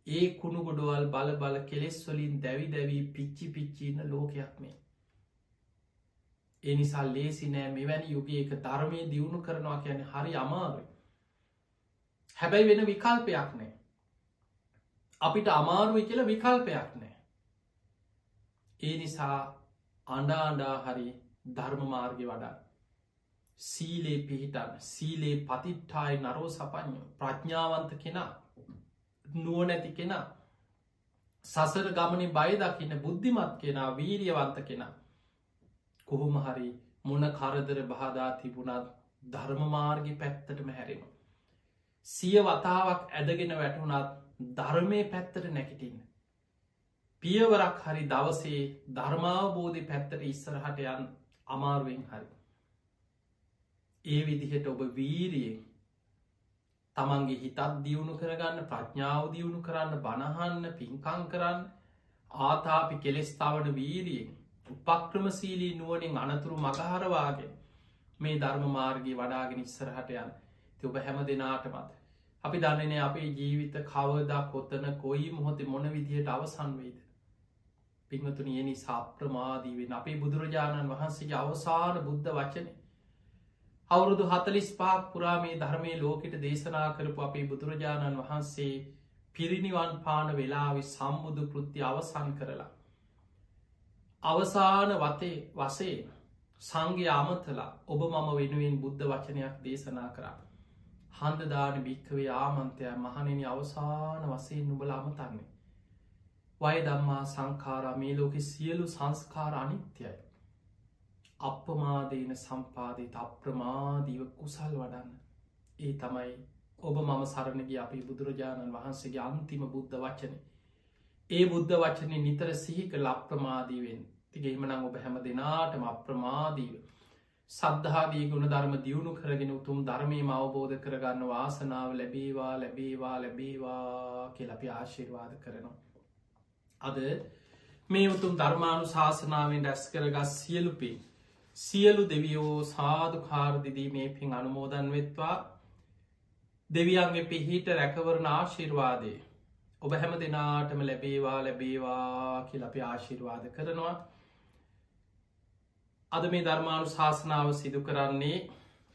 ඒ කුණු ගොඩවල් බල බල කෙලෙස් වලින් දැවි දැවී පිච්චි පිච්චින්න ලෝකයක් මේ. ඒ නිසා ලේසි නෑ මෙවැනි යුගේ එක ධර්මය දියුණු කරනවා කියන හරි අමාරුයි. හැබැයි වෙන විකල්පයක් නෑ. අපිට අමාරුවයි කියලා විකල්පයක් නෑ. ඒ නිසා අඩා අඩා හරි ධර්ම මාර්ග වඩා. සීලේ පිහිටන් සීලේ පතිට්ටායි නරෝ සපඥ ප්‍රඥාවන්ත කෙනා නුවනැති කෙනා සසර ගමනි බය දකින්න බුද්ධිමත් කෙනා වීරියවන්ත කෙනා කොහොම හරි මොන කරදර බාධා තිබුණත් ධර්මමාර්ගි පැත්තටම හැරෙන. සිය වතාවක් ඇදගෙන වැටුනත් ධර්මය පැත්තට නැකිටින්න. පියවරක් හරි දවසේ ධර්මාවබෝධි පැත්තට ඉස්සරහට යන් අමාරුවෙන් හරි. ඒ විදිහට ඔබ වීරියෙන් තමන්ගේ හිතත් දියුණු කරගන්න ප්‍රඥාව දියුණු කරන්න බණහන්න පින්කං කරන්න ආතාපි කෙලෙස්ථාවන වීරියෙන් උපක්‍රමසීලී නුවනින් අනතුරු මගහරවාගේ මේ ධර්ම මාර්ගී වඩාගෙන ඉස්සරහට යන් ති ඔබ හැම දෙනාටමත් අපි දන්නන අපේ ජීවිත කවදා කොත්තන කොයි මොහොත මොන විදිහයට අවසන්වේද පිංහතුන ඒ නිසා අප්‍රමාදීවෙන් අපේ බුදුරජාණන් වහන්සේගේ අවසාන බුද්ධ වචනය අවුරුදු හතලිස් පාක් පුරා මේ ධර්මය ලෝකෙට දේශනා කරපු අපේ බුදුරජාණන් වහන්සේ පිරිනිවන් පාන වෙලාවි සම්බුදු කෘති අවසන් කරලා අවසාන වතේ වසේ සංගේ අමතලා ඔබ මම වෙනුවෙන් බුද්ධ වචනයක් දේශනා කරා. හන්දදාන භික්කවේ ආමන්තය මහනෙන අවසාන වසේ නුබල අමතන්නේ. වය දම්මා සංකාරා මේ ලෝකෙ සියලු සංස්කාර අනිත්‍යයි. අප්‍රමාදයන සම්පාදයට අප්‍රමාදීව කුසල් වඩන්න. ඒ තමයි ඔබ මම සරණගේ අපේ බුදුරජාණන් වහන්සේගේ අන්තිම බුද්ධ වචනේ ඒ බුද්ධ වචනය නිතර සිහික ලප්‍රමාදීවෙන් තිගේමනං ඔබ හැම දෙනාටම අප්‍රමාදීව සද්ධාදී ගුණ ධර්ම දියුණු කරගෙන උතුම් ධර්මීම අවබෝධ කරගන්න වාසනාව ලැබේවා ලැබේවා ලැබේවා කියලපි ආශිර්වාද කරනවා. අද මේ උතුම් ධර්මාණු ශාසනාවෙන් රැස් කරගස් සියලුපි සියලු දෙවියෝ සාධකාරදිදී මේ පින් අනුමෝදන් වෙත්වා දෙවියන්ගේ පිහිට රැකවරණ ආශිර්වාදය ඔබ හැම දෙනාටම ලැබේවා ලැබේවා කියල අපි ආශිර්වාද කරනවා. අද මේ ධර්මාණු ශාසනාව සිදු කරන්නේ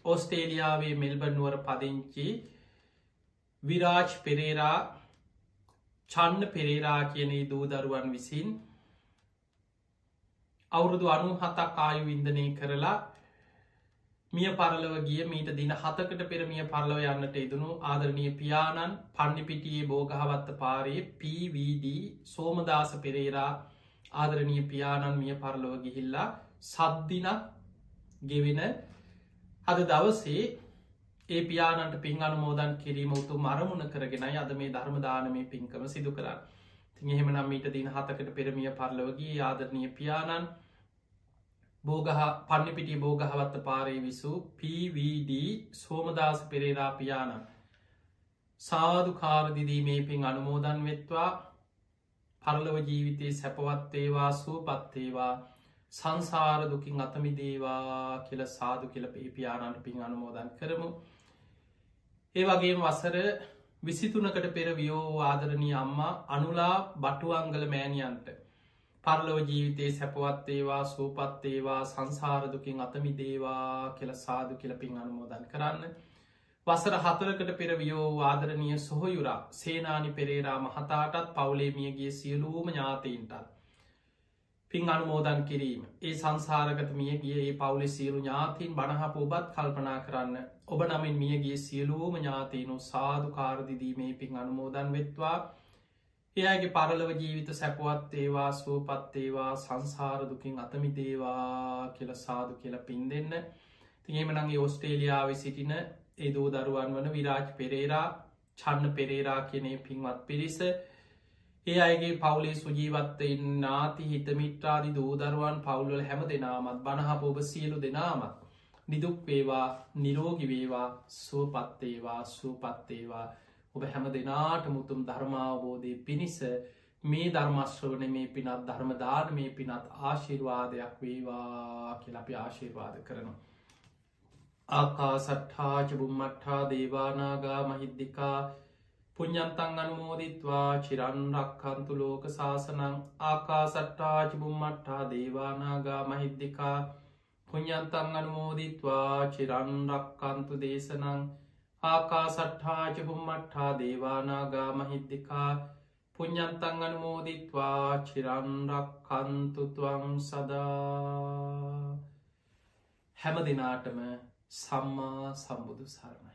ඔස්ටේලියාවේ මෙල්බනුවර පදිංචි විරාජ් පෙරේරා චන්න පෙරේරා කියන දූ දරුවන් විසින් අවුරුදු අනු හතක් ආයු වින්දනය කරලා මිය පරලව ගිය මීට දින හතකට පෙරමිය පරලව යන්නට එදනු ආදරණය පියාණන් පණ්ඩිපිටියේ බෝගහවත්ත පාරයේ PVD සෝමදාස පෙරේරා ආදරණය පියාණන් මිය පරලව ගිහිල්ලා සද්දිනක් ගෙවෙන අද දවසේ ඒ පියානන්ට පින් අනුමෝදන් කිරීම උතු මරමුණ කරගෙනයි අද මේ ධර්මදානමය පින්කම සිදු කරන්න. තින් එහෙමනම් මීට දින හතකට පෙරමිය පරලවගේ ආදරණය පියාණන් බෝගහ පන්නපිටි බෝගහවත්ත පාරය විසු PVD සෝමදාස පෙරේරා පියාණන්. සාධු කාරදිදී මේ පින් අනුමෝදන් වෙත්වා. පරලව ජීවිතයේ සැපවත්තේවා සූ පත්තේවා සංසාර දුකින් අතමිදේවා කියල සාදු කියල පිපානන්ට පින් අනුමෝදන් කරමු. ඒ වගේ වසර විසිතුනකට පෙර වියෝ ආදරණී අම්මා අනුලා බටුවංගල මෑණියන්ට පරලව ජීවිතේ සැපවත්තේවා සූපත්තේවා සංසාරදුකින් අතමිදේවා කියල සාදු කියල පින් අනුමෝදන් කරන්න. වසර හතරකට පෙර වියෝ ආදරණය සොහොයුරා සේනානි පෙරේරා මහතාටත් පවුලේමියගේ සියලූම ඥාතීන්ටත්. පින් අනුමෝදන් කිරීම ඒ සංසාරගත මියගේ ඒ පවුලි සියලු ඥාතින් බණහප ඔබත් කල්පනා කරන්න ඔබ නමින් මියගේ සියලූම ඥාතියනු සාධු කාරදිදීමේ පින් අනුමෝදන් වෙත්වා එයගේ පරලව ජීවිත සැපුවත් ඒවා සුවපත්තේවා සංසාරදුකින් අතමිදේවා කියල සාදු කියල පින් දෙන්න. තියමනගේ ඔස්ට්‍රේලියාව සිටින ඒදෝ දරුවන් වන විරාජ් පෙරේරා චන්න පෙරේරා කියනේ පින්වත් පිරිස ඒ අයගේ පවුලේ සුජීවත්තයින් නාති හිතමිට්‍රාදි දූදරුවන් පවුල්වල හැම දෙනාමත් බණහපෝබ සියලු දෙනාමත් නිදුක් වේවා නිරෝගි වේවා සුවපත්තේවා සුවපත්තේවා ඔබ හැම දෙනාට මුතුම් ධර්මාවබෝධය පිණිස මේ ධර්මශ්‍රවන මේ පිනත් ධර්මදාන මේ පිනත් ආශිර්වාදයක් වේවා කියලපි ආශිර්වාද කරනවා. ආකා සට්හාච බුම්මට්හා දේවානාගා මහිද්දිකා පුഞ්ඥන්තන් අනුමෝදිත්වා චිරන්රක්කන්තු ලෝක ශාසනං ආකා සට්ටාචිබුම්මට්ටා දේවානාගා මහිද්දිකා පුഞ්ඥන්තන් අනුමෝදිත්වා චිරන්රක්කන්තු දේශනං ආකා සට්ඨාචිබුම්මට්ටා දේවානාගා මහිද්දිකා පුഞ්ඥන්තන් අනුමෝදිත්වා චිරන්රක්කන්තුතුවං සදා හැම දෙනාටම සම්මා සම්බුදු සරණයි.